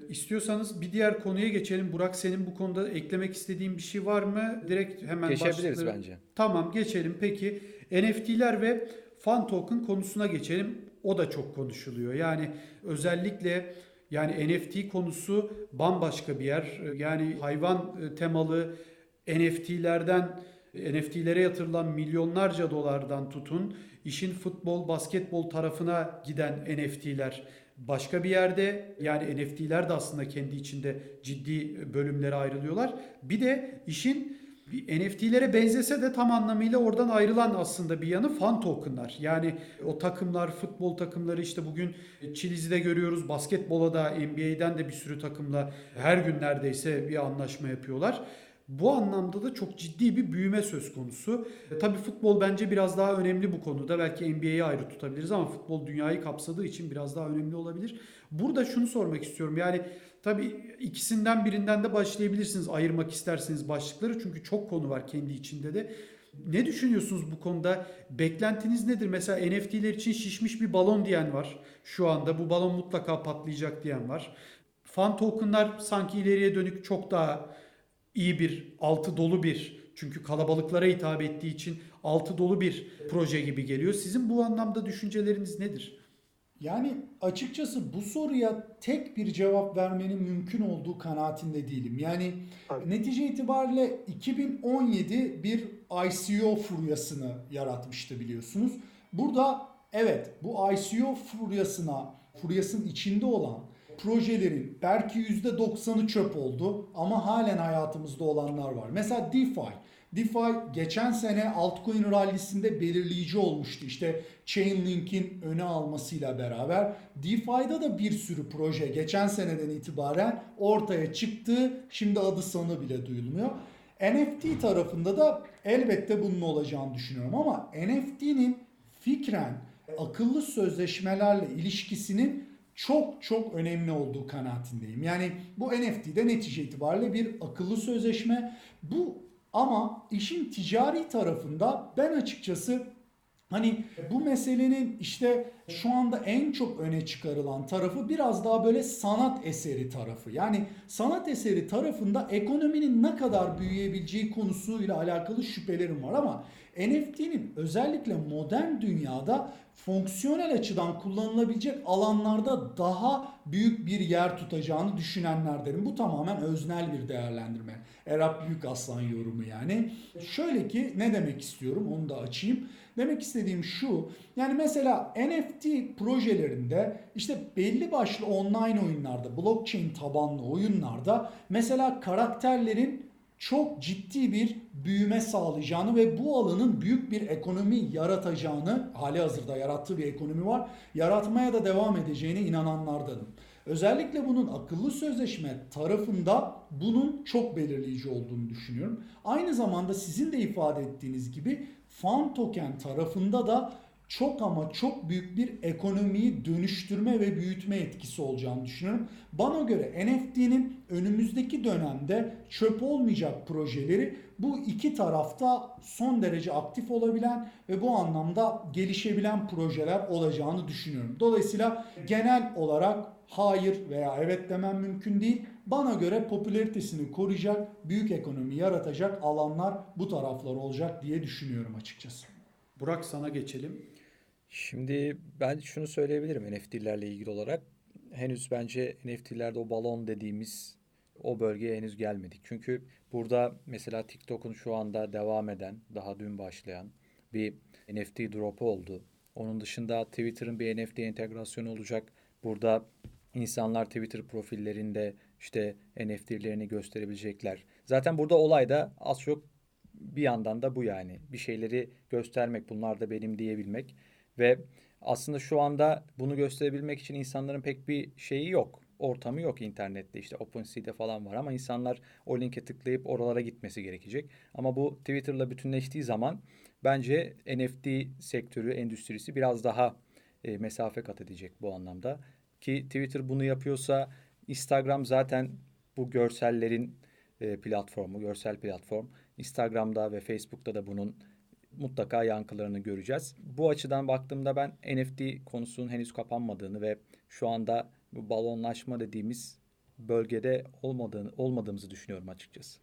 İstiyorsanız bir diğer konuya geçelim. Burak senin bu konuda eklemek istediğin bir şey var mı? Direkt hemen Geçebiliriz başlıkları- bence. Tamam geçelim. Peki NFT'ler ve fan token konusuna geçelim. O da çok konuşuluyor. Yani özellikle yani NFT konusu bambaşka bir yer. Yani hayvan e, temalı NFT'lerden NFT'lere yatırılan milyonlarca dolardan tutun işin futbol, basketbol tarafına giden NFT'ler başka bir yerde yani NFT'ler de aslında kendi içinde ciddi bölümlere ayrılıyorlar. Bir de işin NFT'lere benzese de tam anlamıyla oradan ayrılan aslında bir yanı fan tokenlar. Yani o takımlar, futbol takımları işte bugün Chili'de görüyoruz. Basketbola da NBA'den de bir sürü takımla her gün neredeyse bir anlaşma yapıyorlar. Bu anlamda da çok ciddi bir büyüme söz konusu. E, tabii futbol bence biraz daha önemli bu konuda. Belki NBA'yi ayrı tutabiliriz ama futbol dünyayı kapsadığı için biraz daha önemli olabilir. Burada şunu sormak istiyorum. Yani tabii ikisinden birinden de başlayabilirsiniz ayırmak isterseniz başlıkları. Çünkü çok konu var kendi içinde de. Ne düşünüyorsunuz bu konuda? Beklentiniz nedir? Mesela NFT'ler için şişmiş bir balon diyen var. Şu anda bu balon mutlaka patlayacak diyen var. Fan tokenlar sanki ileriye dönük çok daha iyi bir, altı dolu bir çünkü kalabalıklara hitap ettiği için altı dolu bir proje gibi geliyor. Sizin bu anlamda düşünceleriniz nedir? Yani açıkçası bu soruya tek bir cevap vermenin mümkün olduğu kanaatinde değilim. Yani Tabii. netice itibariyle 2017 bir ICO furyasını yaratmıştı biliyorsunuz. Burada evet bu ICO furyasına, furyasının içinde olan projelerin belki %90'ı çöp oldu ama halen hayatımızda olanlar var. Mesela DeFi. DeFi geçen sene altcoin rallisinde belirleyici olmuştu. İşte Chainlink'in öne almasıyla beraber DeFi'da da bir sürü proje geçen seneden itibaren ortaya çıktı. Şimdi adı sanı bile duyulmuyor. NFT tarafında da elbette bunun olacağını düşünüyorum ama NFT'nin fikren akıllı sözleşmelerle ilişkisinin çok çok önemli olduğu kanaatindeyim. Yani bu NFT'de netice itibariyle bir akıllı sözleşme. Bu ama işin ticari tarafında ben açıkçası hani bu meselenin işte şu anda en çok öne çıkarılan tarafı biraz daha böyle sanat eseri tarafı. Yani sanat eseri tarafında ekonominin ne kadar büyüyebileceği konusuyla alakalı şüphelerim var ama NFT'nin özellikle modern dünyada fonksiyonel açıdan kullanılabilecek alanlarda daha büyük bir yer tutacağını düşünenlerdenim. Bu tamamen öznel bir değerlendirme. Erap Büyük Aslan yorumu yani. Şöyle ki ne demek istiyorum onu da açayım. Demek istediğim şu. Yani mesela NFT projelerinde işte belli başlı online oyunlarda, blockchain tabanlı oyunlarda mesela karakterlerin çok ciddi bir büyüme sağlayacağını ve bu alanın büyük bir ekonomi yaratacağını, hali hazırda yarattığı bir ekonomi var, yaratmaya da devam edeceğine inananlardanım. Özellikle bunun akıllı sözleşme tarafında bunun çok belirleyici olduğunu düşünüyorum. Aynı zamanda sizin de ifade ettiğiniz gibi fan token tarafında da çok ama çok büyük bir ekonomiyi dönüştürme ve büyütme etkisi olacağını düşünüyorum. Bana göre NFT'nin önümüzdeki dönemde çöp olmayacak projeleri bu iki tarafta son derece aktif olabilen ve bu anlamda gelişebilen projeler olacağını düşünüyorum. Dolayısıyla genel olarak hayır veya evet demem mümkün değil. Bana göre popülaritesini koruyacak, büyük ekonomi yaratacak alanlar bu taraflar olacak diye düşünüyorum açıkçası. Burak sana geçelim. Şimdi ben şunu söyleyebilirim NFT'lerle ilgili olarak. Henüz bence NFT'lerde o balon dediğimiz o bölgeye henüz gelmedik. Çünkü burada mesela TikTok'un şu anda devam eden, daha dün başlayan bir NFT drop'u oldu. Onun dışında Twitter'ın bir NFT entegrasyonu olacak. Burada insanlar Twitter profillerinde işte NFT'lerini gösterebilecekler. Zaten burada olay da az çok bir yandan da bu yani. Bir şeyleri göstermek, bunlar da benim diyebilmek. Ve aslında şu anda bunu gösterebilmek için insanların pek bir şeyi yok. Ortamı yok internette işte OpenSea'de falan var ama insanlar o linke tıklayıp oralara gitmesi gerekecek. Ama bu Twitter'la bütünleştiği zaman bence NFT sektörü, endüstrisi biraz daha e, mesafe kat edecek bu anlamda. Ki Twitter bunu yapıyorsa Instagram zaten bu görsellerin e, platformu, görsel platform. Instagram'da ve Facebook'ta da bunun mutlaka yankılarını göreceğiz. Bu açıdan baktığımda ben NFT konusunun henüz kapanmadığını ve şu anda bu balonlaşma dediğimiz bölgede olmadığını olmadığımızı düşünüyorum açıkçası.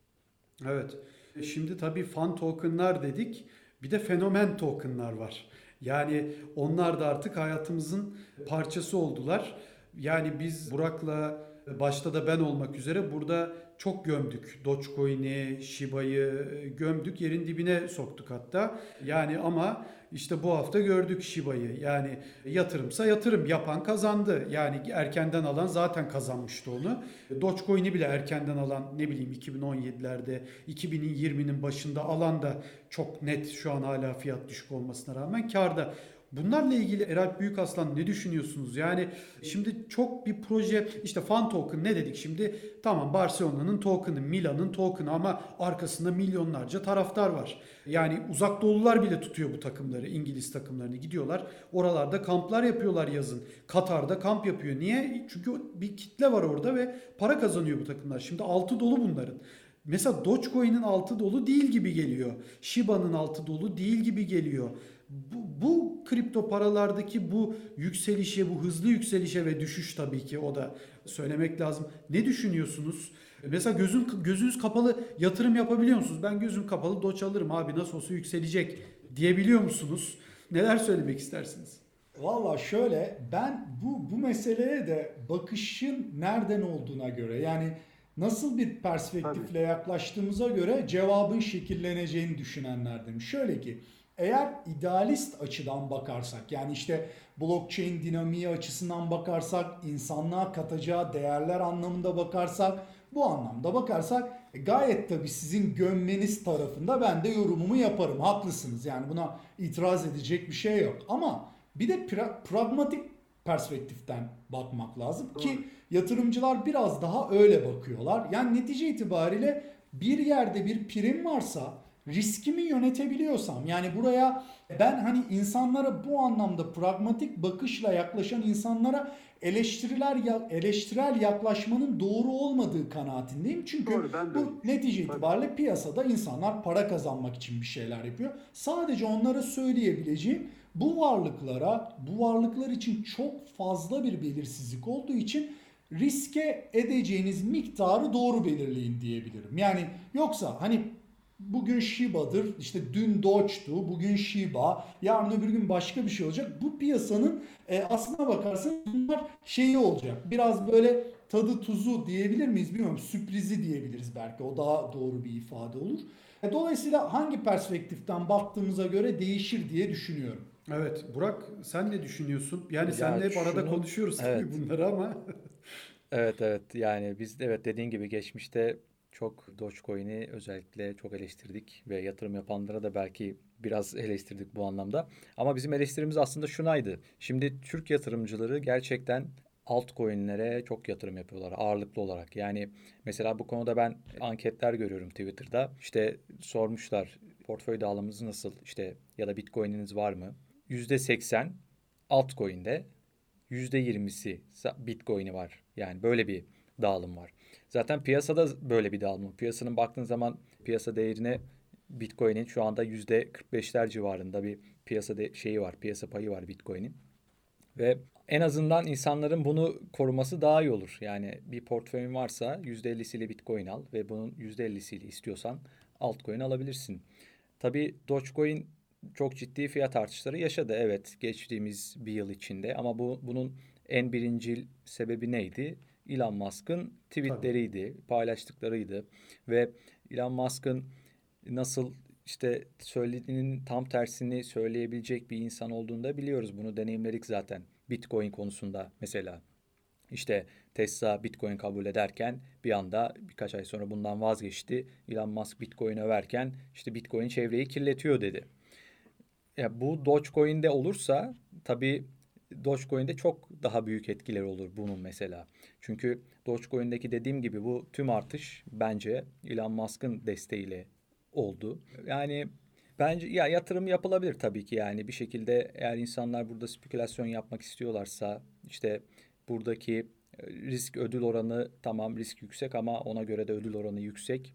Evet. Şimdi tabii fan tokenlar dedik. Bir de fenomen tokenlar var. Yani onlar da artık hayatımızın parçası oldular. Yani biz Burak'la başta da ben olmak üzere burada çok gömdük. Dogecoin'i, Shiba'yı gömdük. Yerin dibine soktuk hatta. Yani ama işte bu hafta gördük Shiba'yı. Yani yatırımsa yatırım yapan kazandı. Yani erkenden alan zaten kazanmıştı onu. Dogecoin'i bile erkenden alan ne bileyim 2017'lerde 2020'nin başında alan da çok net şu an hala fiyat düşük olmasına rağmen karda. Bunlarla ilgili Eralp Büyükaslan ne düşünüyorsunuz? Yani şimdi çok bir proje işte fan token ne dedik şimdi? Tamam Barcelona'nın token'ı, Milan'ın token'ı ama arkasında milyonlarca taraftar var. Yani uzak doğulular bile tutuyor bu takımları, İngiliz takımlarını gidiyorlar. Oralarda kamplar yapıyorlar yazın. Katar'da kamp yapıyor. Niye? Çünkü bir kitle var orada ve para kazanıyor bu takımlar. Şimdi altı dolu bunların. Mesela Dogecoin'in altı dolu değil gibi geliyor. Shiba'nın altı dolu değil gibi geliyor bu, bu kripto paralardaki bu yükselişe, bu hızlı yükselişe ve düşüş tabii ki o da söylemek lazım. Ne düşünüyorsunuz? Mesela gözün gözünüz kapalı yatırım yapabiliyor musunuz? Ben gözüm kapalı doç alırım abi nasıl olsa yükselecek diyebiliyor musunuz? Neler söylemek istersiniz? Valla şöyle ben bu bu meseleye de bakışın nereden olduğuna göre yani nasıl bir perspektifle Tabii. yaklaştığımıza göre cevabın şekilleneceğini düşünenlerdim. Şöyle ki eğer idealist açıdan bakarsak yani işte blockchain dinamiği açısından bakarsak, insanlığa katacağı değerler anlamında bakarsak, bu anlamda bakarsak e, gayet tabii sizin gömmeniz tarafında ben de yorumumu yaparım. Haklısınız yani buna itiraz edecek bir şey yok. Ama bir de pra- pragmatik perspektiften bakmak lazım ki yatırımcılar biraz daha öyle bakıyorlar. Yani netice itibariyle bir yerde bir prim varsa riskimi yönetebiliyorsam yani buraya ben hani insanlara bu anlamda pragmatik bakışla yaklaşan insanlara eleştiriler eleştirel yaklaşmanın doğru olmadığı kanaatindeyim. Çünkü Doğru, ben de bu netice Tabii. itibariyle piyasada insanlar para kazanmak için bir şeyler yapıyor. Sadece onlara söyleyebileceğim bu varlıklara, bu varlıklar için çok fazla bir belirsizlik olduğu için riske edeceğiniz miktarı doğru belirleyin diyebilirim. Yani yoksa hani bugün Shiba'dır, işte dün Doge'tu, bugün Shiba, yarın öbür gün başka bir şey olacak. Bu piyasanın e, aslına bakarsanız bunlar şeyi olacak. Biraz böyle tadı tuzu diyebilir miyiz bilmiyorum. Sürprizi diyebiliriz belki. O daha doğru bir ifade olur. E, dolayısıyla hangi perspektiften baktığımıza göre değişir diye düşünüyorum. Evet Burak sen ne düşünüyorsun? Yani Ya senle hep arada şunu- konuşuyoruz tabii Evet. bunları ama Evet evet yani biz de evet dediğin gibi geçmişte çok Dogecoin'i özellikle çok eleştirdik ve yatırım yapanlara da belki biraz eleştirdik bu anlamda. Ama bizim eleştirimiz aslında şunaydı. Şimdi Türk yatırımcıları gerçekten altcoin'lere çok yatırım yapıyorlar ağırlıklı olarak. Yani mesela bu konuda ben anketler görüyorum Twitter'da. İşte sormuşlar portföy dağılımınız nasıl işte ya da Bitcoin'iniz var mı? %80 altcoin'de %20'si sa- Bitcoin'i var. Yani böyle bir dağılım var. Zaten piyasada böyle bir dağılım. var. Piyasanın baktığın zaman piyasa değerine Bitcoin'in şu anda %45'ler civarında bir piyasa de- şeyi var. Piyasa payı var Bitcoin'in. Ve en azından insanların bunu koruması daha iyi olur. Yani bir portföyün varsa %50'siyle Bitcoin al ve bunun %50'siyle istiyorsan altcoin alabilirsin. Tabii Dogecoin çok ciddi fiyat artışları yaşadı. Evet geçtiğimiz bir yıl içinde ama bu bunun en birincil sebebi neydi? Elon Musk'ın tweetleriydi, paylaştıklarıydı ve Elon Musk'ın nasıl işte söylediğinin tam tersini söyleyebilecek bir insan olduğunu da biliyoruz. Bunu deneyimledik zaten Bitcoin konusunda mesela. İşte Tesla Bitcoin kabul ederken bir anda birkaç ay sonra bundan vazgeçti. Elon Musk Bitcoin överken işte Bitcoin çevreyi kirletiyor dedi. Ya bu Dogecoin'de olursa tabii Dogecoin'de çok daha büyük etkileri olur bunun mesela. Çünkü Dogecoin'deki dediğim gibi bu tüm artış bence Elon Musk'ın desteğiyle oldu. Yani bence ya yatırım yapılabilir tabii ki yani bir şekilde eğer insanlar burada spekülasyon yapmak istiyorlarsa işte buradaki e, risk ödül oranı tamam risk yüksek ama ona göre de ödül oranı yüksek.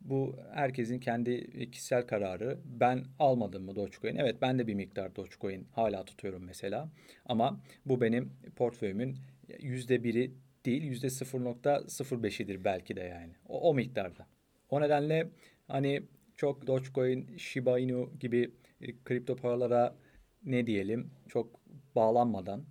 Bu herkesin kendi kişisel kararı. Ben almadım mı Dogecoin? Evet ben de bir miktar Dogecoin hala tutuyorum mesela. Ama bu benim portföyümün yüzde biri değil yüzde 0.05'idir belki de yani. O, o miktarda. O nedenle hani çok Dogecoin, Shiba Inu gibi e, kripto paralara ne diyelim çok bağlanmadan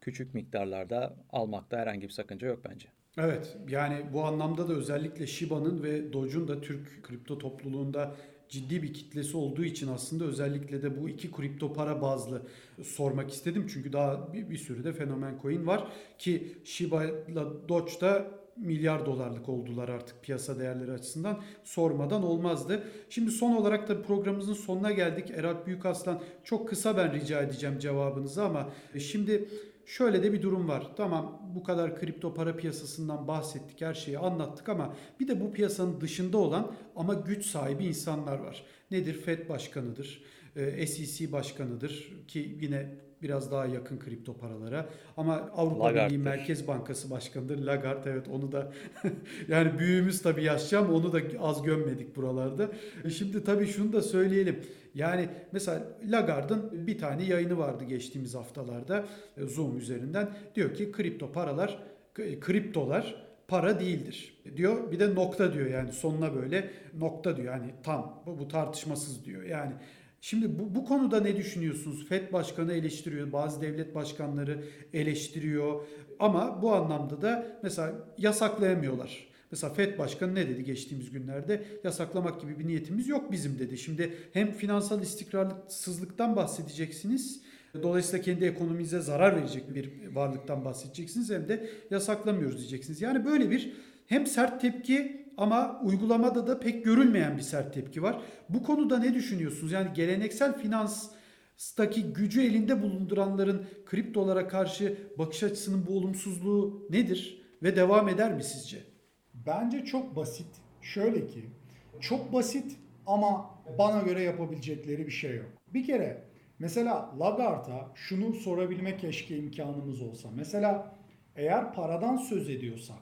küçük miktarlarda almakta herhangi bir sakınca yok bence. Evet yani bu anlamda da özellikle Shiba'nın ve Doge'un da Türk kripto topluluğunda ciddi bir kitlesi olduğu için aslında özellikle de bu iki kripto para bazlı sormak istedim. Çünkü daha bir, bir sürü de fenomen coin var ki Shiba ile Doge da milyar dolarlık oldular artık piyasa değerleri açısından sormadan olmazdı. Şimdi son olarak da programımızın sonuna geldik. Erat Büyükaslan çok kısa ben rica edeceğim cevabınızı ama şimdi Şöyle de bir durum var. Tamam bu kadar kripto para piyasasından bahsettik, her şeyi anlattık ama bir de bu piyasanın dışında olan ama güç sahibi insanlar var. Nedir? FED başkanıdır, e, SEC başkanıdır ki yine biraz daha yakın kripto paralara. Ama Avrupa Birliği. Merkez Bankası Başkanı'dır. Lagarde evet onu da yani büyüğümüz tabii yaşayacağım onu da az gömmedik buralarda. E Şimdi tabii şunu da söyleyelim. Yani mesela Lagarde'ın bir tane yayını vardı geçtiğimiz haftalarda e, Zoom üzerinden. Diyor ki kripto paralar, k- kriptolar para değildir diyor. Bir de nokta diyor yani sonuna böyle nokta diyor. Yani tam bu, bu tartışmasız diyor. Yani Şimdi bu, bu konuda ne düşünüyorsunuz? FED başkanı eleştiriyor, bazı devlet başkanları eleştiriyor. Ama bu anlamda da mesela yasaklayamıyorlar. Mesela FED başkanı ne dedi geçtiğimiz günlerde? Yasaklamak gibi bir niyetimiz yok bizim dedi. Şimdi hem finansal istikrarsızlıktan bahsedeceksiniz. Dolayısıyla kendi ekonominize zarar verecek bir varlıktan bahsedeceksiniz hem de yasaklamıyoruz diyeceksiniz. Yani böyle bir hem sert tepki ama uygulamada da pek görülmeyen bir sert tepki var. Bu konuda ne düşünüyorsunuz? Yani geleneksel finanstaki gücü elinde bulunduranların kriptolara karşı bakış açısının bu olumsuzluğu nedir ve devam eder mi sizce? Bence çok basit. Şöyle ki çok basit ama bana göre yapabilecekleri bir şey yok. Bir kere mesela Lagarde'a şunu sorabilme keşke imkanımız olsa. Mesela eğer paradan söz ediyorsak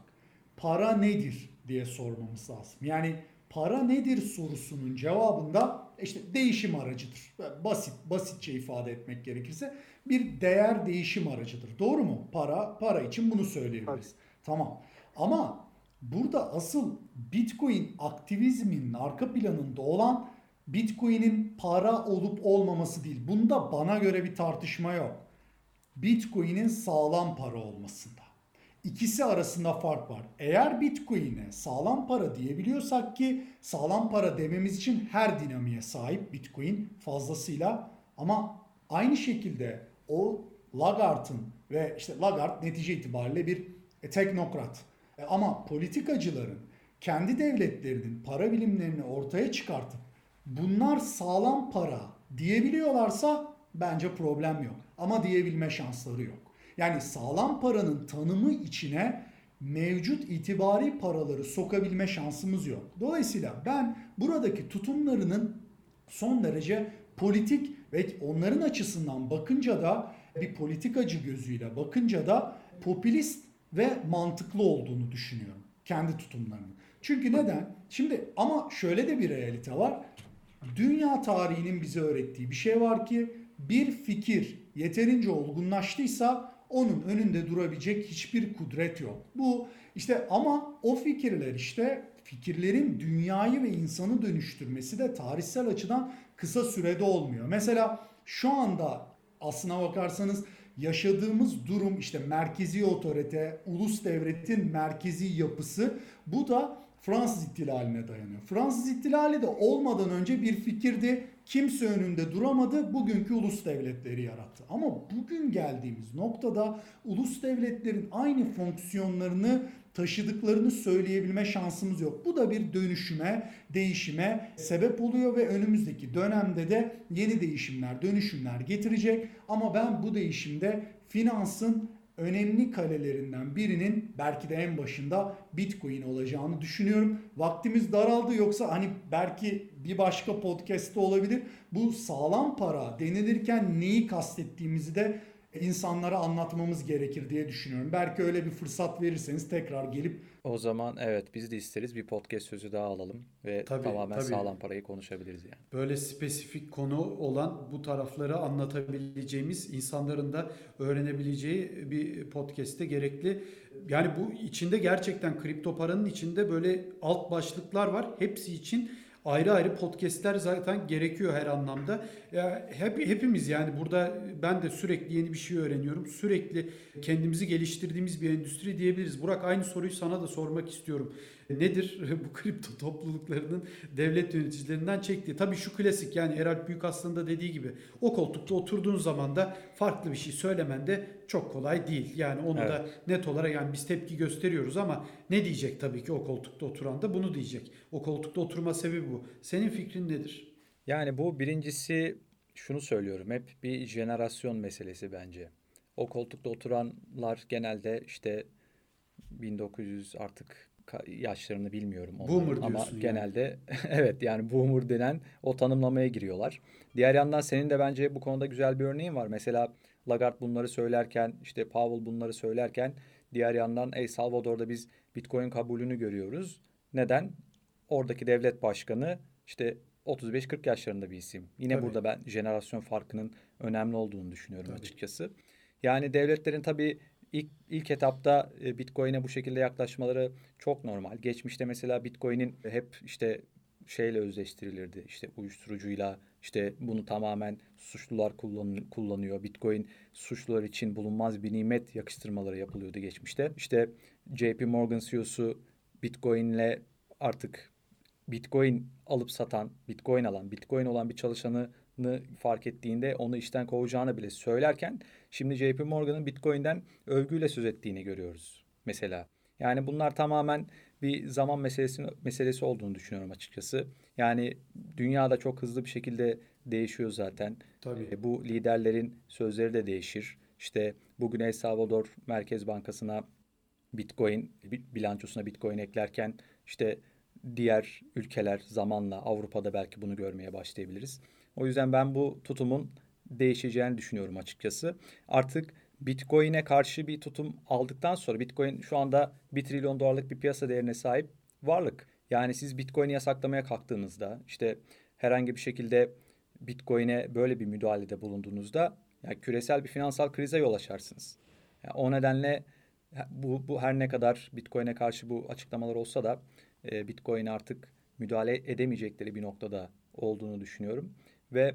para nedir diye sormamız lazım. Yani para nedir sorusunun cevabında işte değişim aracıdır. Basit, basitçe ifade etmek gerekirse bir değer değişim aracıdır. Doğru mu? Para, para için bunu söyleyebiliriz. Tamam. Ama burada asıl Bitcoin aktivizminin arka planında olan Bitcoin'in para olup olmaması değil. Bunda bana göre bir tartışma yok. Bitcoin'in sağlam para olmasında. İkisi arasında fark var. Eğer Bitcoin'e sağlam para diyebiliyorsak ki sağlam para dememiz için her dinamiğe sahip Bitcoin fazlasıyla ama aynı şekilde o Lagarde'ın ve işte Lagarde netice itibariyle bir teknokrat. E, ama politikacıların kendi devletlerinin para bilimlerini ortaya çıkartıp bunlar sağlam para diyebiliyorlarsa bence problem yok. Ama diyebilme şansları yok. Yani sağlam paranın tanımı içine mevcut itibari paraları sokabilme şansımız yok. Dolayısıyla ben buradaki tutumlarının son derece politik ve onların açısından bakınca da bir politikacı gözüyle bakınca da popülist ve mantıklı olduğunu düşünüyorum. Kendi tutumlarının. Çünkü neden? Şimdi ama şöyle de bir realite var. Dünya tarihinin bize öğrettiği bir şey var ki bir fikir yeterince olgunlaştıysa onun önünde durabilecek hiçbir kudret yok. Bu işte ama o fikirler işte fikirlerin dünyayı ve insanı dönüştürmesi de tarihsel açıdan kısa sürede olmuyor. Mesela şu anda aslına bakarsanız yaşadığımız durum işte merkezi otorite, ulus devletin merkezi yapısı bu da Fransız ihtilaline dayanıyor. Fransız ihtilali de olmadan önce bir fikirdi. Kimse önünde duramadı. Bugünkü ulus devletleri yarattı. Ama bugün geldiğimiz noktada ulus devletlerin aynı fonksiyonlarını taşıdıklarını söyleyebilme şansımız yok. Bu da bir dönüşüme, değişime sebep oluyor ve önümüzdeki dönemde de yeni değişimler, dönüşümler getirecek. Ama ben bu değişimde finansın önemli kalelerinden birinin belki de en başında Bitcoin olacağını düşünüyorum. Vaktimiz daraldı yoksa hani belki bir başka podcast'te olabilir. Bu sağlam para denilirken neyi kastettiğimizi de insanlara anlatmamız gerekir diye düşünüyorum. Belki öyle bir fırsat verirseniz tekrar gelip O zaman evet biz de isteriz bir podcast sözü daha alalım ve Tabii, tamamen tabii. sağlam parayı konuşabiliriz yani. Böyle spesifik konu olan bu tarafları anlatabileceğimiz, insanların da öğrenebileceği bir podcast'te gerekli. Yani bu içinde gerçekten kripto paranın içinde böyle alt başlıklar var. Hepsi için ayrı ayrı podcast'ler zaten gerekiyor her anlamda. Ya hep hepimiz yani burada ben de sürekli yeni bir şey öğreniyorum. Sürekli kendimizi geliştirdiğimiz bir endüstri diyebiliriz. Burak aynı soruyu sana da sormak istiyorum. Nedir bu kripto topluluklarının devlet yöneticilerinden çektiği? Tabii şu klasik yani Eralp Büyük aslında dediği gibi o koltukta oturduğun zaman da farklı bir şey söylemen de çok kolay değil. Yani onu Evet. da net olarak yani biz tepki gösteriyoruz ama ne diyecek tabii ki o koltukta oturan da bunu diyecek. O koltukta oturma sebebi bu. Senin fikrin nedir? Yani bu birincisi şunu söylüyorum hep bir jenerasyon meselesi bence. O koltukta oturanlar genelde işte 1900 artık yaşlarını bilmiyorum onların Boomer ama diyorsun yani. genelde evet yani boomer denen o tanımlamaya giriyorlar. Diğer yandan senin de bence bu konuda güzel bir örneğin var. Mesela Lagarde bunları söylerken işte Powell bunları söylerken diğer yandan El Salvador'da biz Bitcoin kabulünü görüyoruz. Neden? Oradaki devlet başkanı işte 35-40 yaşlarında bir isim. Yine Tabii. burada ben jenerasyon farkının önemli olduğunu düşünüyorum Tabii. açıkçası. Yani devletlerin tabii ilk ilk etapta e, Bitcoin'e bu şekilde yaklaşmaları çok normal. Geçmişte mesela Bitcoin'in hep işte şeyle özleştirilirdi. İşte uyuşturucuyla işte bunu tamamen suçlular kullan- kullanıyor. Bitcoin suçlular için bulunmaz bir nimet yakıştırmaları yapılıyordu geçmişte. İşte JP Morgan CEO'su Bitcoin'le artık Bitcoin alıp satan, Bitcoin alan, Bitcoin olan bir çalışanı fark ettiğinde onu işten kovacağını bile söylerken şimdi JP Morgan'ın Bitcoin'den övgüyle söz ettiğini görüyoruz mesela. Yani bunlar tamamen bir zaman meselesi meselesi olduğunu düşünüyorum açıkçası. Yani dünyada çok hızlı bir şekilde değişiyor zaten. Tabii. E, Bu liderlerin sözleri de değişir. İşte bugün El Salvador Merkez Bankası'na Bitcoin bi- bilançosuna Bitcoin eklerken işte diğer ülkeler zamanla Avrupa'da belki bunu görmeye başlayabiliriz. O yüzden ben bu tutumun değişeceğini düşünüyorum açıkçası. Artık Bitcoin'e karşı bir tutum aldıktan sonra Bitcoin şu anda 1 trilyon dolarlık bir piyasa değerine sahip varlık. Yani siz Bitcoin'i yasaklamaya kalktığınızda işte herhangi bir şekilde Bitcoin'e böyle bir müdahalede bulunduğunuzda yani küresel bir finansal krize yol açarsınız. Yani o nedenle bu, bu her ne kadar Bitcoin'e karşı bu açıklamalar olsa da e, Bitcoin artık müdahale edemeyecekleri bir noktada olduğunu düşünüyorum. Ve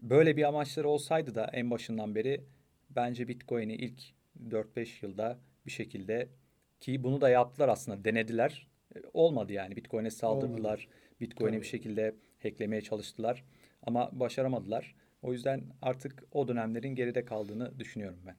böyle bir amaçları olsaydı da en başından beri bence Bitcoin'i ilk 4-5 yılda bir şekilde ki bunu da yaptılar aslında denediler. E, Olmadı yani Bitcoin'e saldırdılar. Bitcoin'i bir şekilde hacklemeye çalıştılar ama başaramadılar. O yüzden artık o dönemlerin geride kaldığını düşünüyorum ben.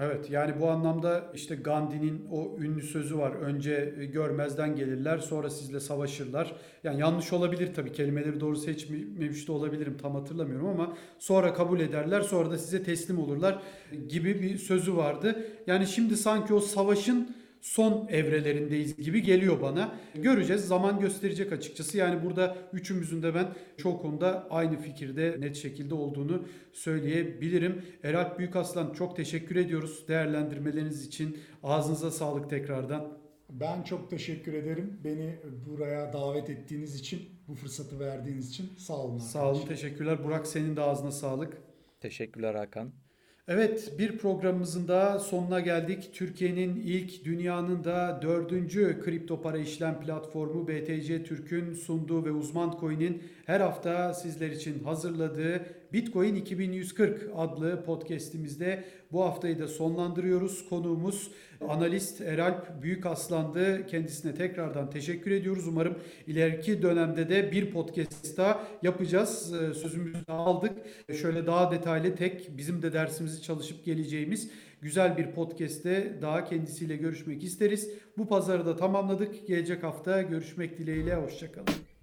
Evet yani bu anlamda işte Gandhi'nin o ünlü sözü var. Önce e, görmezden gelirler sonra sizle savaşırlar. Yani yanlış olabilir tabii kelimeleri doğru seçmemiş de olabilirim tam hatırlamıyorum ama sonra kabul ederler sonra da size teslim olurlar gibi bir sözü vardı. Yani şimdi sanki o savaşın son evrelerindeyiz gibi geliyor bana. Göreceğiz. Zaman gösterecek açıkçası. Yani burada üçümüzün de ben çok konuda aynı fikirde net şekilde olduğunu söyleyebilirim. Eralp Büyükaslan çok teşekkür ediyoruz değerlendirmeleriniz için. Ağzınıza sağlık tekrardan. Ben çok teşekkür ederim. Beni buraya davet ettiğiniz için, bu fırsatı verdiğiniz için sağ olun. Sağ olun, arkadaşlar. teşekkürler. Burak senin de ağzına sağlık. Teşekkürler Hakan. Evet bir programımızın da sonuna geldik. Türkiye'nin ilk dünyanın da dördüncü kripto para işlem platformu BTC Türk'ün sunduğu ve uzman coin'in her hafta sizler için hazırladığı Bitcoin 2140 adlı podcast'imizde bu haftayı da sonlandırıyoruz. Konuğumuz analist Eralp Büyükaslan'dı. Kendisine tekrardan teşekkür ediyoruz. Umarım ileriki dönemde de bir podcast daha yapacağız. Ee, Sözümüzü aldık. Şöyle daha detaylı tek bizim de dersimizi çalışıp geleceğimiz güzel bir podcast'te daha kendisiyle görüşmek isteriz. Bu pazarı da tamamladık. Gelecek hafta görüşmek dileğiyle. Hoşçakalın.